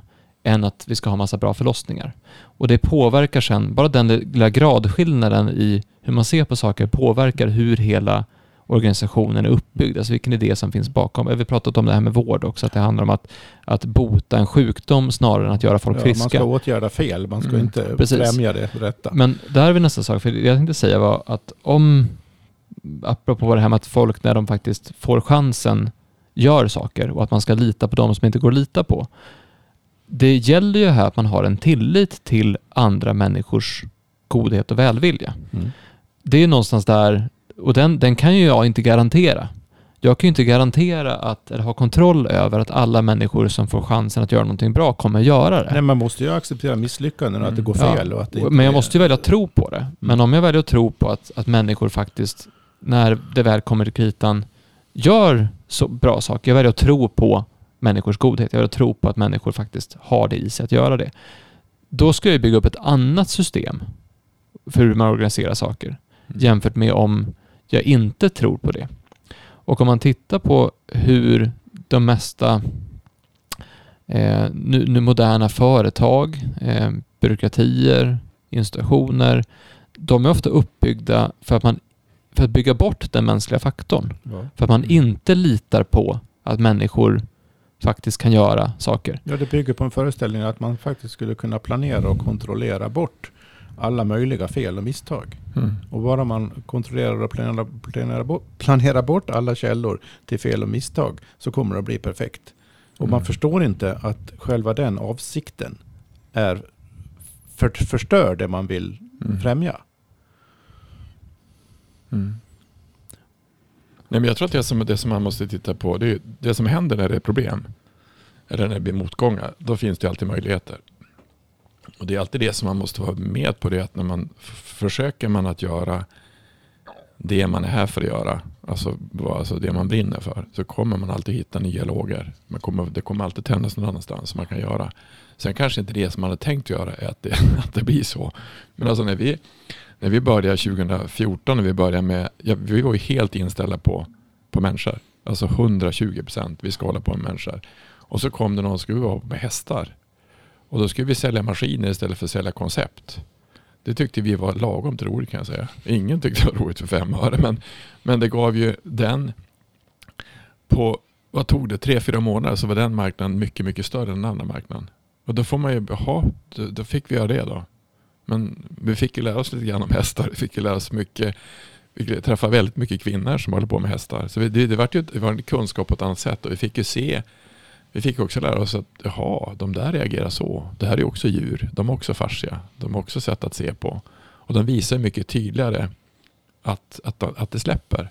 [SPEAKER 1] än att vi ska ha massa bra förlossningar. Och det påverkar sen, bara den lilla gradskillnaden i hur man ser på saker påverkar hur hela organisationen är uppbyggd, alltså vilken idé som finns bakom. Vi har pratat om det här med vård också, att det handlar om att, att bota en sjukdom snarare än att göra folk
[SPEAKER 2] Ja,
[SPEAKER 1] friska.
[SPEAKER 2] man ska åtgärda fel, man ska
[SPEAKER 1] Mm,
[SPEAKER 2] inte
[SPEAKER 1] precis.
[SPEAKER 2] främja det rätta.
[SPEAKER 1] Men där är vi nästa sak, för det jag tänkte säga var att om, apropå det här med att folk när de faktiskt får chansen gör saker och att man ska lita på de som inte går att lita på. Det gäller ju här att man har en tillit till andra människors godhet och välvilja.
[SPEAKER 2] Mm.
[SPEAKER 1] Det är någonstans där, och den, den kan ju jag inte garantera. Jag kan ju inte garantera att, eller ha kontroll över att alla människor som får chansen att göra någonting bra kommer göra det.
[SPEAKER 2] Nej, man måste ju acceptera misslyckanden och att det går
[SPEAKER 1] Ja.
[SPEAKER 2] fel. Och att det
[SPEAKER 1] Men jag
[SPEAKER 2] är-
[SPEAKER 1] måste ju välja att tro på det. Men om jag väljer att tro på att, att människor faktiskt, när det väl kommer till kritan, gör så bra saker. Jag väljer att tro på människors godhet. Jag att tro på att människor faktiskt har det i sig att göra det. Då ska jag bygga upp ett annat system för hur man organiserar saker
[SPEAKER 3] Mm.
[SPEAKER 1] jämfört med om jag inte tror på det. Och om man tittar på hur de mesta eh, nu, nu moderna företag, eh, byråkratier, institutioner, de är ofta uppbyggda för att, man, för att bygga bort den mänskliga faktorn.
[SPEAKER 2] Ja.
[SPEAKER 1] För att man inte litar på att människor faktiskt kan göra saker.
[SPEAKER 2] Ja, det bygger på en föreställning att man faktiskt skulle kunna planera och kontrollera bort alla möjliga fel och misstag.
[SPEAKER 3] Mm.
[SPEAKER 2] Och bara man kontrollerar och planerar, planerar, bort, planerar bort alla källor till fel och misstag så kommer det att bli perfekt. Och man
[SPEAKER 3] Mm.
[SPEAKER 2] förstår inte att själva den avsikten är för, förstör det man vill
[SPEAKER 3] Mm.
[SPEAKER 2] främja.
[SPEAKER 3] Mm. Nej, men jag tror att det som, det som man måste titta på, det, är, det som händer när det är problem, eller när det blir motgångar, då finns det alltid möjligheter. Och det är alltid det som man måste vara med på, det att när man försöker man att göra det man är här för att göra, alltså, alltså det man brinner för, så kommer man alltid hitta nya lågor. Man kommer, det kommer alltid tändas någon annanstans som man kan göra. Sen kanske inte det som man hade tänkt göra är att det, att det blir så. Men alltså när vi, när vi började 2014, när vi började med, ja, vi var ju helt inställda på, på människor. Alltså 120 procent, vi ska hålla på med människor. Och så kom det någon som skulle vara med hästar. Och då skulle vi sälja maskiner istället för att sälja koncept. Det tyckte vi var lagom roligt kan jag säga. Ingen tyckte det var roligt för fem öre. Men, men det gav ju den på, vad tog det, tre, fyra månader så var den marknaden mycket, mycket större än den andra marknaden. Och då får man ju, jaha, då, då fick vi göra det då. Men vi fick ju lära oss lite grann om hästar. Vi fick ju lära oss mycket. Vi träffade väldigt mycket kvinnor som håller på med hästar. Så vi, det, det, var ju, det var en kunskap på ett annat sätt. Och vi fick ju se. Vi fick också lära oss att jaha, de där reagerar så. Det här är också djur. De har också fascia. De har också sätt att se på. Och de visar mycket tydligare att, att, att det släpper.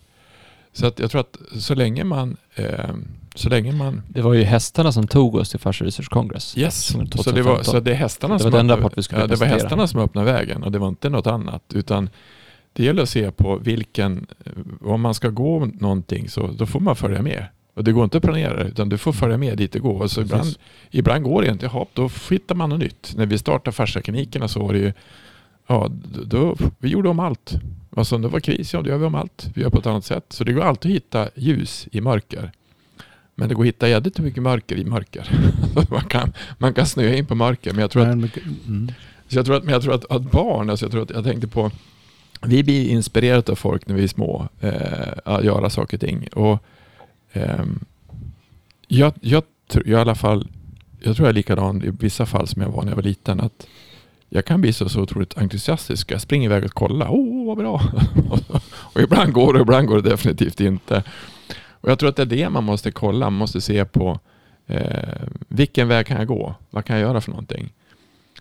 [SPEAKER 3] Så att jag tror att så länge man, eh, så länge man
[SPEAKER 1] Det var ju hästarna som tog oss till Fascia Research Congress.
[SPEAKER 3] Yes, så det, var,
[SPEAKER 1] 2015.
[SPEAKER 3] så det är hästarna
[SPEAKER 1] Det
[SPEAKER 3] som
[SPEAKER 1] var den
[SPEAKER 3] öppnade-
[SPEAKER 1] vi skulle
[SPEAKER 3] ja, Det var hästarna som öppnade vägen och det var inte något annat. Utan det gäller att se på vilken, om man ska gå någonting så då får man följa med. Och det går inte att planera utan du får följa med dit det går. Och så ibland,
[SPEAKER 2] Precis.
[SPEAKER 3] ibland går det inte, jaha, då hittar man något nytt. När vi startade fasciaklinikerna så var det ju, ja, då, då, vi gjorde om allt. Alltså om det var kris, ja då gör vi om allt. Vi gör på ett annat sätt. Så det går alltid att hitta ljus i mörker. Men det går att hitta jävligt mycket mörker i mörker. man, kan, man kan snöa in på mörker. Men jag tror att,
[SPEAKER 2] mm.
[SPEAKER 3] så jag tror att, men jag tror att, att barn, alltså jag, tror att, jag tänkte på, vi blir inspirerade av folk när vi är små, eh, att göra saker och ting. Och, ehm, jag, jag tr- jag i alla fall, jag tror jag är likadan i vissa fall som jag var när jag var liten. Att jag kan bli så, så otroligt entusiastisk. Jag springer iväg och kollar. Åh, oh, vad bra! och ibland går det ibland går det definitivt inte. Och jag tror att det är det man måste kolla. Man måste se på eh, vilken väg kan jag gå? Vad kan jag göra för någonting?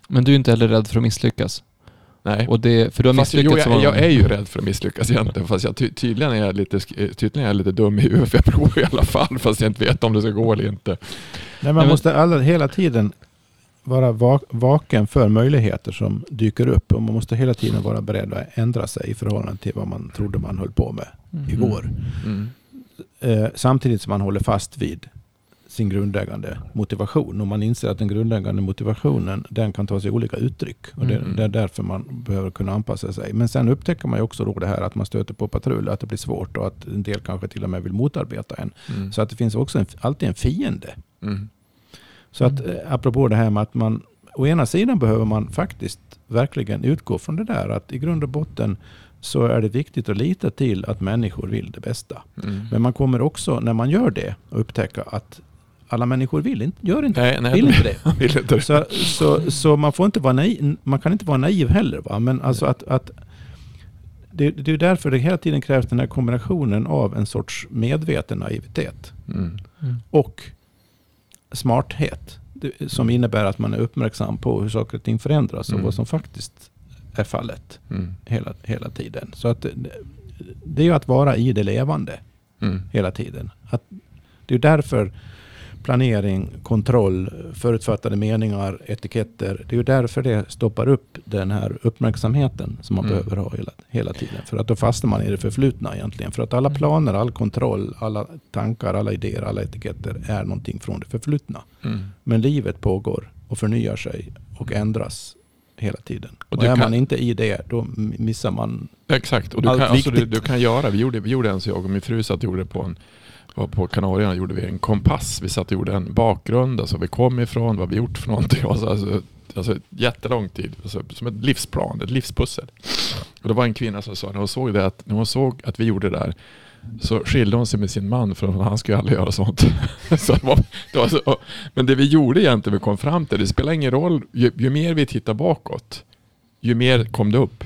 [SPEAKER 1] Men du är inte heller rädd för att misslyckas?
[SPEAKER 3] Nej.
[SPEAKER 1] Och det, för du har
[SPEAKER 3] Fast, jo,
[SPEAKER 1] misslyckats
[SPEAKER 3] jag,
[SPEAKER 1] som-
[SPEAKER 3] jag är ju rädd för att misslyckas egentligen. Fast jag, ty, tydligen, är jag lite, sk- tydligen är jag lite dum i huvudet. För jag provar i alla fall. Fast jag inte vet om det ska gå eller inte.
[SPEAKER 2] Nej, man
[SPEAKER 1] men-
[SPEAKER 2] måste alla, hela tiden vara va- vaken för möjligheter som dyker upp. Och man måste hela tiden vara beredd att ändra sig i förhållande till vad man trodde man höll på med
[SPEAKER 1] Mm.
[SPEAKER 2] igår.
[SPEAKER 3] Mm.
[SPEAKER 2] Eh, samtidigt som man håller fast vid sin grundläggande motivation. Och man inser att den grundläggande motivationen den kan ta sig olika uttryck. Och det,
[SPEAKER 3] Mm.
[SPEAKER 2] det är därför man behöver kunna anpassa sig. Men sen upptäcker man också då det här att man stöter på patrull, att det blir svårt och att en del kanske till och med vill motarbeta en.
[SPEAKER 3] Mm.
[SPEAKER 2] Så att det finns också en, alltid en fiende.
[SPEAKER 3] Mm.
[SPEAKER 2] Så att eh, apropå det här med att man å ena sidan behöver man faktiskt verkligen utgå från det där att i grund och botten så är det viktigt att lita till att människor vill det bästa.
[SPEAKER 3] Mm.
[SPEAKER 2] Men man kommer också när man gör det att upptäcka att alla människor vill inte, gör inte,
[SPEAKER 3] Nej, nej,
[SPEAKER 2] vill inte det.
[SPEAKER 3] vill inte.
[SPEAKER 2] Så, så, så man, får inte vara naiv, man kan inte vara naiv heller. Va? Men alltså att, att det, det är därför det hela tiden krävs den här kombinationen av en sorts medveten naivitet
[SPEAKER 3] Mm.
[SPEAKER 1] Mm.
[SPEAKER 2] och smarthet. Det- Som innebär att man är uppmärksam på hur saker och ting förändras och
[SPEAKER 3] Mm.
[SPEAKER 2] vad som faktiskt är fallet
[SPEAKER 3] Mm.
[SPEAKER 2] hela, hela tiden. Så att det, är ju att vara i det levande
[SPEAKER 3] Mm.
[SPEAKER 2] hela tiden. Att, det är därför planering, kontroll, förutfattade meningar, etiketter. Det är ju därför det stoppar upp den här uppmärksamheten som man
[SPEAKER 3] Mm.
[SPEAKER 2] behöver ha hela, hela tiden. För att då fastnar man i det förflutna egentligen. För att alla
[SPEAKER 1] Mm.
[SPEAKER 2] planer, all kontroll, alla tankar, alla idéer, alla etiketter är någonting från det förflutna.
[SPEAKER 3] Mm.
[SPEAKER 2] Men livet pågår och förnyar sig och ändras hela tiden.
[SPEAKER 3] Och
[SPEAKER 2] Och, är
[SPEAKER 3] kan-
[SPEAKER 2] man inte i det, då missar man
[SPEAKER 3] Exakt, och du
[SPEAKER 2] Allt
[SPEAKER 3] kan, alltså, du,
[SPEAKER 2] viktigt.
[SPEAKER 3] du kan göra, vi gjorde, vi gjorde en så jag och min fru satt och gjorde på en var på Kanarierna gjorde vi en kompass. Vi satt och gjorde en bakgrund, alltså vi kom ifrån, vad vi gjort för någonting. Alltså, alltså, alltså jättelång tid, alltså, som ett livsplan, ett livspussel. Och det var en kvinna som sa, när hon såg det, att, när hon såg att vi gjorde det där, så skilde hon sig med sin man för han skulle aldrig göra sånt. så det var, det var så, men det vi gjorde egentligen, vi kom fram till, det spelar ingen roll, ju, ju mer vi tittar bakåt, ju mer kom det upp.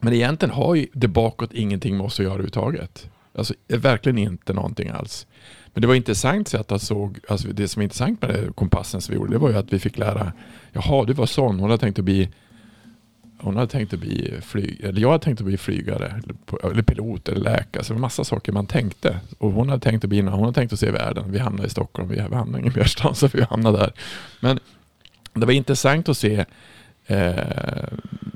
[SPEAKER 3] Men egentligen har ju det bakåt ingenting med oss att göra överhuvudtaget. Alltså verkligen inte någonting alls. Men det var intressant sätt att såg, alltså det som var intressant med det, kompassen som vi gjorde, det var ju att vi fick lära, jaha du var sån, hon hade tänkt att bli hon hade tänkt att bli flyg, eller jag hade tänkt att bli flygare, eller, pilot eller läkare. Så det var massa saker man tänkte. Och hon hade tänkt att bli, hon hade tänkt att se världen. Vi hamnade i Stockholm, vi hamnade ingen merstans så vi hamnade där. Men det var intressant att se Eh,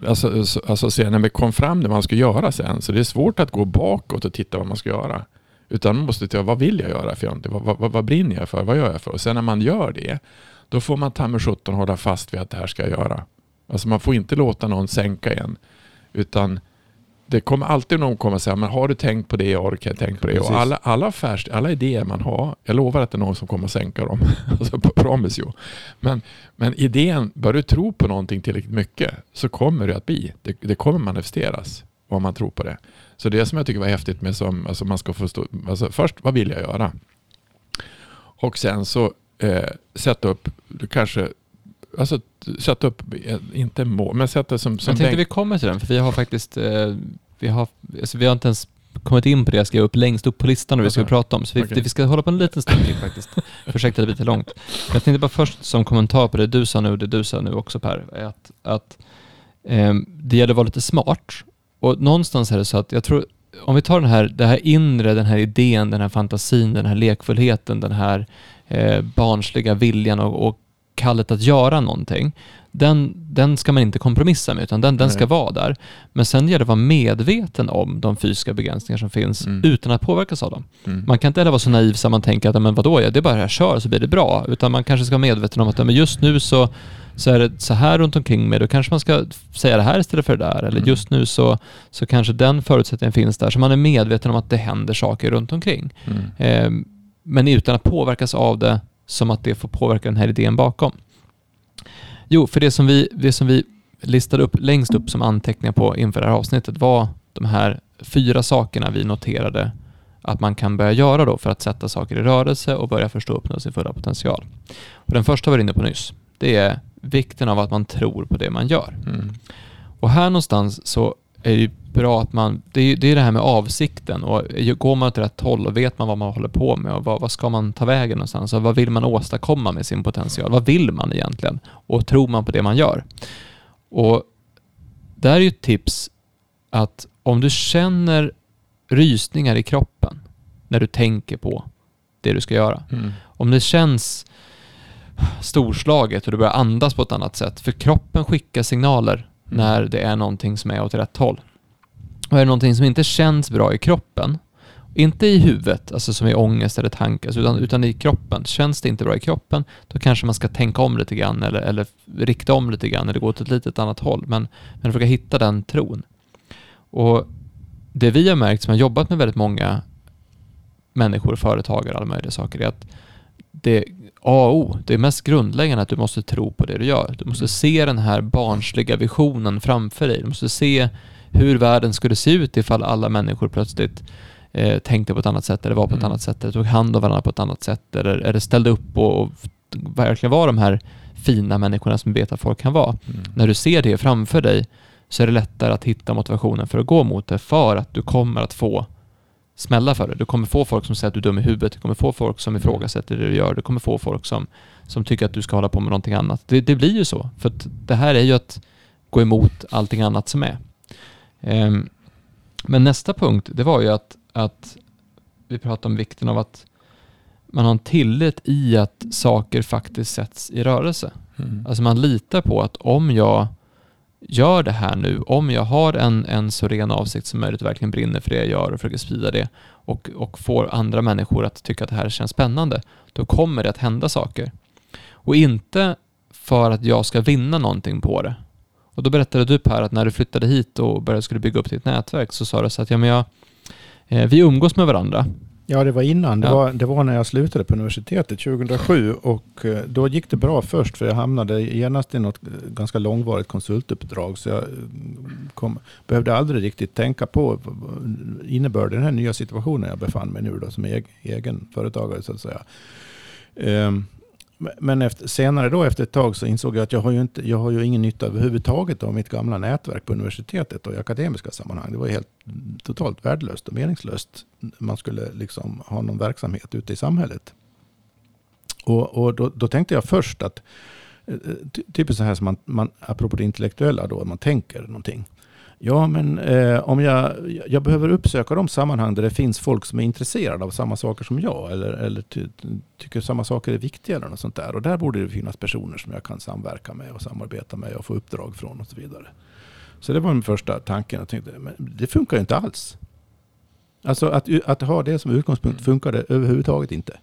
[SPEAKER 3] alltså, alltså se när vi kom fram det man ska göra sen. Så det är svårt att gå bakåt och titta vad man ska göra. Utan man måste titta, vad vill jag göra för någonting? Vad, vad, vad brinner jag för? Vad gör jag för? Och sen när man gör det, då får man ta med 17 hålla fast vid att det här ska jag göra. Alltså man får inte låta någon sänka en. Utan det kommer alltid någon komma och säga, men har du tänkt på det? Orkar jag tänkt på det?
[SPEAKER 2] Precis.
[SPEAKER 3] Och alla, alla, affärs, alla idéer man har, jag lovar att det är någon som kommer att sänka dem. alltså, promise you. Men, men idén, bör du tro på någonting tillräckligt mycket så kommer det att bli. Det, det kommer manifesteras om man tror på det. Så det som jag tycker var häftigt med som, alltså man ska förstå, alltså först vad vill jag göra? Och sen så eh, sätta upp, du kanske, alltså sätta upp, inte mål, men sätta som, som
[SPEAKER 1] Jag tänkte vi kommer till den, för vi har faktiskt, eh, vi, har, alltså, vi har inte ens kommit in på det jag skrev upp längst upp på listan och vi ska prata om. Så vi,
[SPEAKER 3] Okej.
[SPEAKER 1] vi ska hålla på en liten stund till faktiskt. Ursäkta det blir lite långt. Men jag tänkte bara först som kommentar på det du sa nu och det du sa nu också Per, är att, att eh, det gäller att vara lite smart. Och någonstans är det så att jag tror, om vi tar den här, det här inre, den här idén, den här fantasin, den här lekfullheten, den här eh, barnsliga viljan och, och kallet att göra någonting. Den, den ska man inte kompromissa med, utan den, den ska vara där. Men sen gäller det att vara medveten om de fysiska begränsningar som finns
[SPEAKER 3] Mm.
[SPEAKER 1] utan att påverkas av dem.
[SPEAKER 3] Mm.
[SPEAKER 1] Man kan inte heller vara så naiv så man tänker att men vadå, ja, det är bara jag kör så blir det bra. Utan man kanske ska vara medveten om att men just nu så, så är det så här runt omkring mig. Då kanske man ska säga det här istället för det där. Eller
[SPEAKER 3] Mm.
[SPEAKER 1] just nu så, så kanske den förutsättningen finns där. Så man är medveten om att det händer saker runt omkring. Eh, men utan att påverkas av det som att det får påverka den här idén bakom. Jo, för det som vi, det som vi listade upp längst upp som anteckningar på inför det här avsnittet var de här fyra sakerna vi noterade att man kan börja göra då för att sätta saker i rörelse och börja förstå och uppnå sin fulla potential. Och den första var inne på nyss. Det är vikten av att man tror på det man gör.
[SPEAKER 3] Mm.
[SPEAKER 1] Och här någonstans så är det bra att man, det är det, är det här med avsikten och går man åt rätt håll och vet man vad man håller på med och vad, vad ska man ta vägen någonstans och vad vill man åstadkomma med sin potential? Vad vill man egentligen? Och tror man på det man gör? Och där är ju ett tips att om du känner rysningar i kroppen när du tänker på det du ska göra.
[SPEAKER 3] Mm.
[SPEAKER 1] Om det känns storslaget och du börjar andas på ett annat sätt. För kroppen skickar signaler när det är någonting som är åt rätt håll. Och är det någonting som inte känns bra i kroppen, inte i huvudet, alltså som i ångest eller tankar, utan, utan i kroppen. Känns det inte bra i kroppen, då kanske man ska tänka om lite grann eller, eller rikta om lite grann eller gå åt ett litet annat håll. Men, men försöka hitta den tron. Och det vi har märkt som har jobbat med väldigt många människor, företagare, och alla möjliga saker, är att det A och O, det är mest grundläggande att du måste tro på det du gör. Du måste se den här barnsliga visionen framför dig. Du måste se hur världen skulle se ut ifall alla människor plötsligt eh, tänkte på ett annat sätt eller var på ett
[SPEAKER 3] Mm.
[SPEAKER 1] annat sätt eller tog hand om varandra på ett annat sätt eller, eller ställde upp och, och verkligen var de här fina människorna som vi vet att folk kan vara.
[SPEAKER 3] Mm.
[SPEAKER 1] När du ser det framför dig så är det lättare att hitta motivationen för att gå mot det för att du kommer att få smälla för det. Du kommer få folk som säger att du är dum i huvudet, du kommer få folk som ifrågasätter det du gör, du kommer få folk som, som tycker att du ska hålla på med någonting annat. Det, det blir ju så, för det här är ju att gå emot allting annat som är. Ehm, men nästa punkt, det var ju att, att vi pratade om vikten av att man har en tillit i att saker faktiskt sätts i rörelse.
[SPEAKER 3] Mm.
[SPEAKER 1] Alltså man litar på att om jag gör det här nu, om jag har en, en så ren avsikt som möjligt och verkligen brinner för det jag gör och försöker sprida det och, och får andra människor att tycka att det här känns spännande, då kommer det att hända saker. Och inte för att jag ska vinna någonting på det. Och då berättade du Per att när du flyttade hit och började skulle bygga upp ditt nätverk så sa du så att ja, men jag, eh, vi umgås med varandra.
[SPEAKER 2] Ja, det var innan. Det,
[SPEAKER 1] Ja.
[SPEAKER 2] var, det var när jag slutade på universitetet 2007 och eh, då gick det bra först för jag hamnade genast i något eh, ganska långvarigt konsultuppdrag så jag eh, kom, behövde aldrig riktigt tänka på innebörden i den här nya situationen jag befann mig nu då som eg, egen företagare så att säga. Ehm, men efter, senare då efter ett tag så insåg jag att jag har ju, inte, jag har ju ingen nytta överhuvudtaget av mitt gamla nätverk på universitetet och i akademiska sammanhang. Det var helt mm, totalt värdelöst och meningslöst. Man skulle liksom ha någon verksamhet ute i samhället. Och, och då, då tänkte jag först att, eh, typiskt så här som man, man, apropå det intellektuella då, man tänker någonting. Ja, men eh, om jag, jag behöver uppsöka de sammanhang där det finns folk som är intresserade av samma saker som jag eller, eller ty, tycker samma saker är viktiga eller något sånt där. Och där borde det finnas personer som jag kan samverka med och samarbeta med och få uppdrag från och så vidare. Så det var min första tanken. Jag tänkte, men det funkar ju inte alls. Alltså att, att ha det som utgångspunkt funkade överhuvudtaget inte.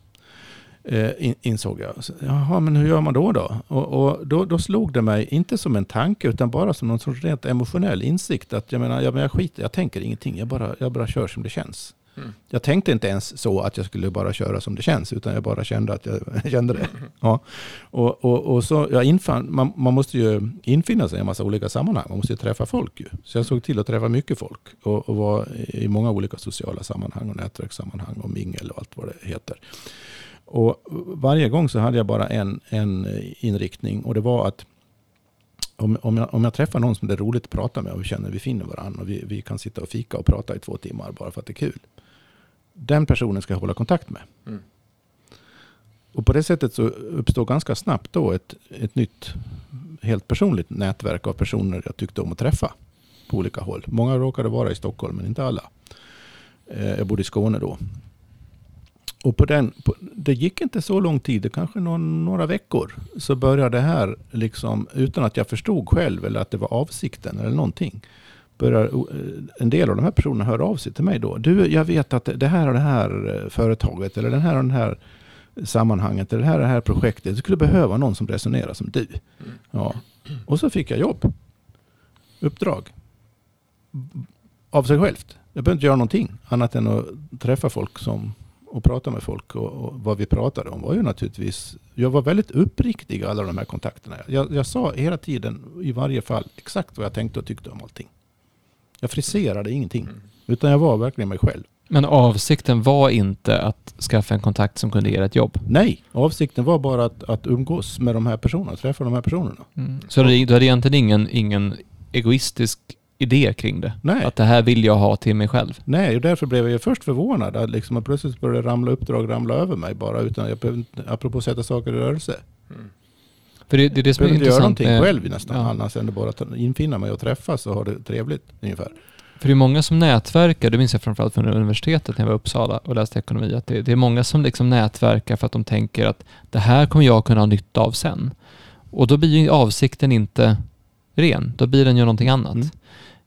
[SPEAKER 2] Eh, in, insåg jag. Så, Jaha, men hur gör man då? Då? Och, och då, då slog det mig, inte som en tanke, utan bara som någon sorts rent emotionell insikt. Att jag menar, jag, jag skiter jag tänker ingenting. Jag bara, jag bara kör som det känns.
[SPEAKER 3] Mm.
[SPEAKER 2] Jag tänkte inte ens så att jag skulle bara köra som det känns, utan jag bara kände att jag kände det. Ja. Och, och, och så, jag infann, man, man måste ju infinna sig i en massa olika sammanhang. Man måste ju träffa folk ju. Så jag såg till att träffa mycket folk och, och var i många olika sociala sammanhang och nätverkssammanhang och mingel och allt vad det heter. Och varje gång så hade jag bara en, en inriktning och det var att om, om, jag, om jag träffar någon som det är roligt att prata med och vi känner att vi finner varandra och vi, vi kan sitta och fika och prata i två timmar bara för att det är kul. Den personen ska jag hålla kontakt med.
[SPEAKER 3] Mm.
[SPEAKER 2] Och på det sättet så uppstår ganska snabbt då ett, ett nytt helt personligt nätverk av personer jag tyckte om att träffa på olika håll. Många råkade vara i Stockholm men inte alla. Eh, Jag bodde i Skåne då. Och på den, på, det gick inte så lång tid, det kanske någon, några veckor, så började det här, liksom, utan att jag förstod själv eller att det var avsikten eller någonting, börjar eh, en del av de här personerna höra av sig till mig då. Du, jag vet att det här och det här eh, företaget eller den här och den här sammanhanget eller det här och det här projektet, du skulle behöva någon som resonerar som du. Ja. Och så fick jag jobb. Uppdrag. Av sig självt. Jag behövde inte göra någonting annat än att träffa folk som, och prata med folk. Och, och vad vi pratade om var ju naturligtvis, jag var väldigt uppriktig i alla de här kontakterna. Jag, jag sa hela tiden, i varje fall, exakt vad jag tänkte och tyckte om allting. Jag friserade ingenting.
[SPEAKER 3] Mm.
[SPEAKER 2] Utan jag var verkligen mig själv.
[SPEAKER 1] Men avsikten var inte att skaffa en kontakt som kunde ge ett jobb?
[SPEAKER 2] Nej, avsikten var bara att, att umgås med de här personerna, träffa de här personerna.
[SPEAKER 1] Mm. Så du hade egentligen ingen, ingen egoistisk idé kring det?
[SPEAKER 2] Nej.
[SPEAKER 1] Att det här vill jag ha till mig själv?
[SPEAKER 2] Nej, och därför blev jag ju först förvånad att liksom att plötsligt började ramla uppdrag ramla över mig bara utan jag behövde, apropå att sätta saker i rörelse.
[SPEAKER 1] För det, det är det
[SPEAKER 2] Jag
[SPEAKER 1] som är
[SPEAKER 2] behöver inte göra
[SPEAKER 1] intressant
[SPEAKER 2] någonting
[SPEAKER 1] med,
[SPEAKER 2] själv nästan
[SPEAKER 1] ja.
[SPEAKER 2] annars än att bara infinna mig och träffas och ha det trevligt ungefär.
[SPEAKER 1] För det är många som nätverkar, det minns jag framförallt från universitetet när jag var i Uppsala och läste ekonomi, att det, det är många som liksom nätverkar för att de tänker att det här kommer jag kunna ha nytta av sen. Och då blir ju avsikten inte ren, då blir den ju någonting annat.
[SPEAKER 2] Mm.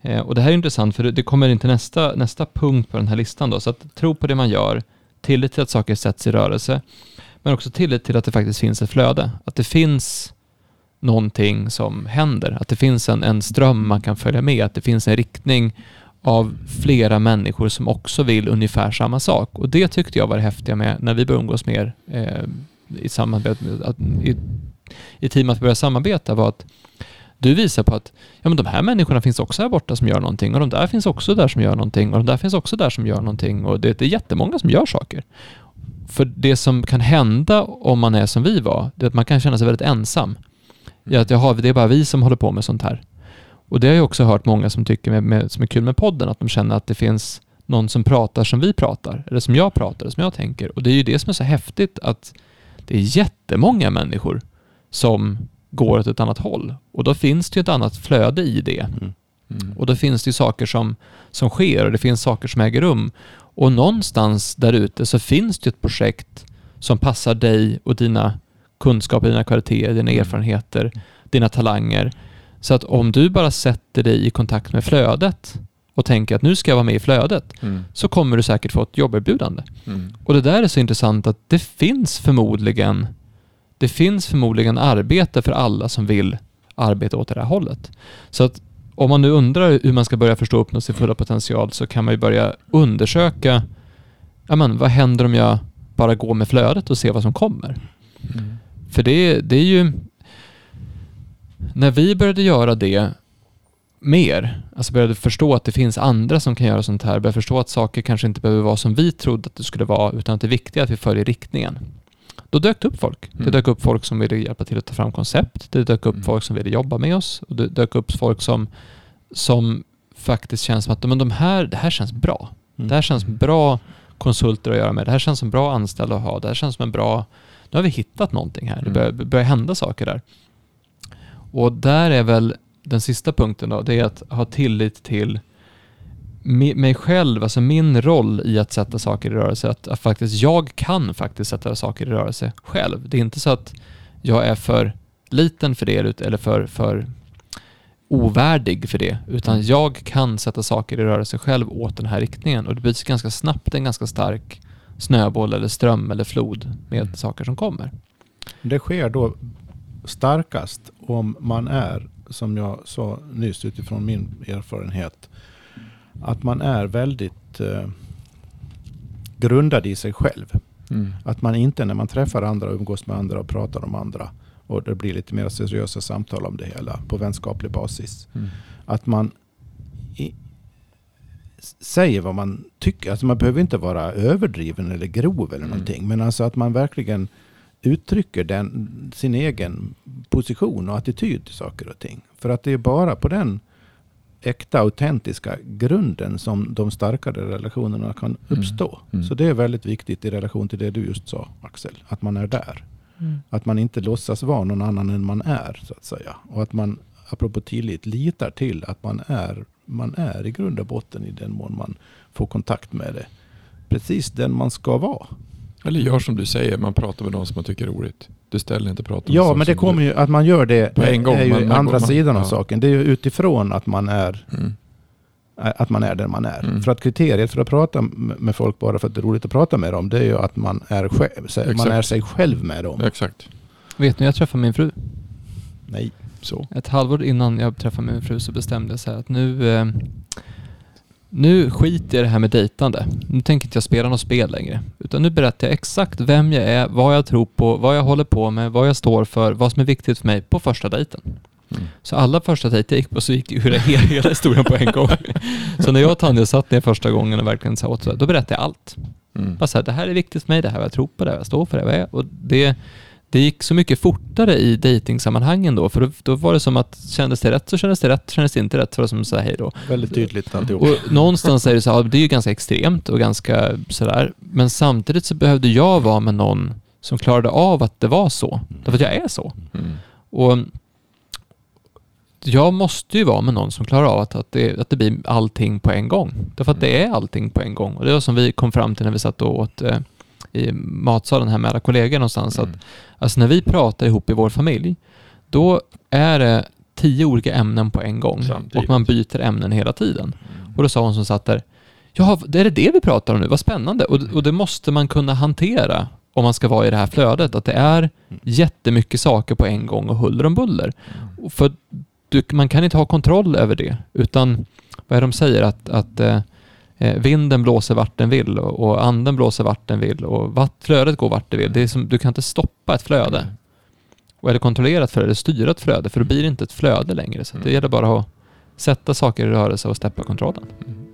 [SPEAKER 1] Eh, och det här är intressant för det, det kommer in till nästa, nästa punkt på den här listan då, så att tro på det man gör, tillit till att saker sätts i rörelse, men också tillit till att det faktiskt finns ett flöde, att det finns någonting som händer, att det finns en, en ström man kan följa med, att det finns en riktning av flera människor som också vill ungefär samma sak. Och det tyckte jag var det häftiga med när vi började umgås mer eh, i, samarbete, att, i, i team att börja samarbeta var att du visar på att ja, men de här människorna finns också här borta som gör någonting och de där finns också där som gör någonting och de där finns också där som gör någonting och det, det är jättemånga som gör saker. För det som kan hända om man är som vi var, det är att man kan känna sig väldigt ensam. Ja, att jaha, det är bara vi som håller på med sånt här. Och det har jag också hört många som tycker med, med, som är kul med podden, att de känner att det finns någon som pratar som vi pratar, eller som jag pratar, eller som jag tänker. Och det är ju det som är så häftigt att det är jättemånga människor som går åt ett annat håll. Och då finns det ju ett annat flöde i det.
[SPEAKER 2] Mm.
[SPEAKER 3] Mm.
[SPEAKER 1] Och då finns det ju saker som, som sker och det finns saker som äger rum. Och någonstans där ute så finns det ett projekt som passar dig och dina kunskaper, dina kvaliteter, dina
[SPEAKER 3] Mm.
[SPEAKER 1] erfarenheter, dina talanger. Så att om du bara sätter dig i kontakt med flödet och tänker att nu ska jag vara med i flödet,
[SPEAKER 3] Mm.
[SPEAKER 1] så kommer du säkert få ett jobberbjudande.
[SPEAKER 3] Mm.
[SPEAKER 1] Och det där är så intressant att det finns förmodligen det finns förmodligen arbete för alla som vill arbeta åt det här hållet. Så att om man nu undrar hur man ska börja förstå och uppnå sin fulla potential så kan man ju börja undersöka ja, men, vad händer om jag bara går med flödet och ser vad som kommer.
[SPEAKER 3] Mm.
[SPEAKER 1] För det, det är ju... När vi började göra det mer, alltså började förstå att det finns andra som kan göra sånt här, började förstå att saker kanske inte behöver vara som vi trodde att det skulle vara, utan att det är viktigt att vi följer riktningen. Då dök det upp folk. Det
[SPEAKER 3] Mm.
[SPEAKER 1] dök upp folk som ville hjälpa till att ta fram koncept. Det dök upp
[SPEAKER 3] Mm.
[SPEAKER 1] folk som ville jobba med oss. Och det dök upp folk som, som faktiskt känns som att men de här, det här känns bra.
[SPEAKER 2] Mm.
[SPEAKER 1] Det här känns bra konsulter att göra med. Det här känns som bra anställda att ha. Det här känns som en bra... Nu har vi hittat någonting här. Det
[SPEAKER 3] Mm.
[SPEAKER 1] börjar, börjar hända saker där. Och där är väl den sista punkten då, det är att ha tillit till mig själv, alltså min roll i att sätta saker i rörelse. Att, att faktiskt, jag kan faktiskt sätta saker i rörelse själv. Det är inte så att jag är för liten för det eller för, för ovärdig för det, utan
[SPEAKER 3] Mm.
[SPEAKER 1] jag kan sätta saker i rörelse själv åt den här riktningen och det blir ganska snabbt en ganska stark snöboll eller ström eller flod med
[SPEAKER 3] Mm.
[SPEAKER 1] saker som kommer.
[SPEAKER 2] Det sker då starkast om man är, som jag sa nyss utifrån min erfarenhet, att man är väldigt eh, grundad i sig själv.
[SPEAKER 3] Mm.
[SPEAKER 2] Att man inte när man träffar andra umgås med andra och pratar om andra och det blir lite mer seriösa samtal om det hela på vänskaplig basis.
[SPEAKER 3] Mm.
[SPEAKER 2] Att man i, säger vad man tycker. Alltså man behöver inte vara överdriven eller grov eller
[SPEAKER 3] Mm.
[SPEAKER 2] någonting. Men alltså att man verkligen uttrycker den, sin egen position och attityd till saker och ting. För att det är bara på den äkta, autentiska grunden som de starkare relationerna kan
[SPEAKER 3] Mm.
[SPEAKER 2] uppstå.
[SPEAKER 3] Mm.
[SPEAKER 2] Så det är väldigt viktigt i relation till det du just sa, Axel. Att man är där. Att man inte låtsas vara någon annan än man är, så att säga. Och att man, apropå tillit, litar till att man är, man är i grund och botten i den mån man får kontakt med det. Precis den man ska vara.
[SPEAKER 3] Eller gör som du säger, man pratar med de som man tycker är roligt. Du ställer inte prata med
[SPEAKER 2] Ja, men det kommer
[SPEAKER 3] du...
[SPEAKER 2] ju, att man gör det
[SPEAKER 3] På en gång,
[SPEAKER 2] är ju
[SPEAKER 3] man- man-
[SPEAKER 2] andra
[SPEAKER 3] man-
[SPEAKER 2] sidan av
[SPEAKER 3] ja.
[SPEAKER 2] saken. Det är ju utifrån att man är
[SPEAKER 3] Mm.
[SPEAKER 2] att man är den man är.
[SPEAKER 3] Mm.
[SPEAKER 2] För att kriteriet för att prata med folk bara för att det är roligt att prata med dem, det är ju att man är, själv, man är sig själv med dem.
[SPEAKER 3] Exakt.
[SPEAKER 1] Vet ni, jag träffade min fru.
[SPEAKER 2] Nej.
[SPEAKER 3] Så.
[SPEAKER 1] Ett halvår innan jag träffade min fru så bestämde jag så här att nu, eh, nu skiter jag i det här med dejtande. Nu tänker inte jag spela något spel längre. Utan nu berättar jag exakt vem jag är, vad jag tror på, vad jag håller på med, vad jag står för, vad som är viktigt för mig på första dejten.
[SPEAKER 3] Mm.
[SPEAKER 1] Så alla första dejter jag gick på så gick ju hela, hela historien på en gång. Så när jag och Tanja satt ner första gången och verkligen sa åt så, då berättade jag allt.
[SPEAKER 3] Mm.
[SPEAKER 1] Bara så här, det här är viktigt för mig, det här är vad jag tror på, det här är vad jag står för, det här är vad jag är. Och det, det gick så mycket fortare i dejtingsammanhangen då, för då, då var det som att kändes det rätt så kändes det rätt, kändes det inte rätt så var det som att säga hej då.
[SPEAKER 2] Väldigt tydligt alltihop.
[SPEAKER 1] Och någonstans är det så här, det är ju ganska extremt och ganska sådär, men samtidigt så behövde jag vara med någon som klarade av att det var så, därför att jag är så.
[SPEAKER 3] Mm.
[SPEAKER 1] Och jag måste ju vara med någon som klarar av att, att, det, att det blir allting på en gång. Därför att det är allting på en gång. Och det var som vi kom fram till när vi satt och åt eh, i matsalen här med alla kollegor någonstans. Att,
[SPEAKER 3] Mm.
[SPEAKER 1] alltså när vi pratar ihop i vår familj, då är det tio olika ämnen på en gång.
[SPEAKER 3] Samtidigt.
[SPEAKER 1] Och man byter ämnen hela tiden. Och då sa hon som satt där, ja, det är det det vi pratar om nu? Vad spännande. Och, och det måste man kunna hantera om man ska vara i det här flödet. Att det är jättemycket saker på en gång och huller om buller. Och För du, man kan inte ha kontroll över det, utan vad är det de säger? Att, att eh, vinden blåser vart den vill och, anden blåser vart den vill och vatt, flödet går vart det vill. Det är som, du kan inte stoppa ett flöde. Och är det kontrollerat flöde, eller styra ett flöde, för då blir det inte ett flöde längre. Så det
[SPEAKER 3] Mm.
[SPEAKER 1] gäller bara att sätta saker i rörelse och släppa kontrollen.
[SPEAKER 3] Mm.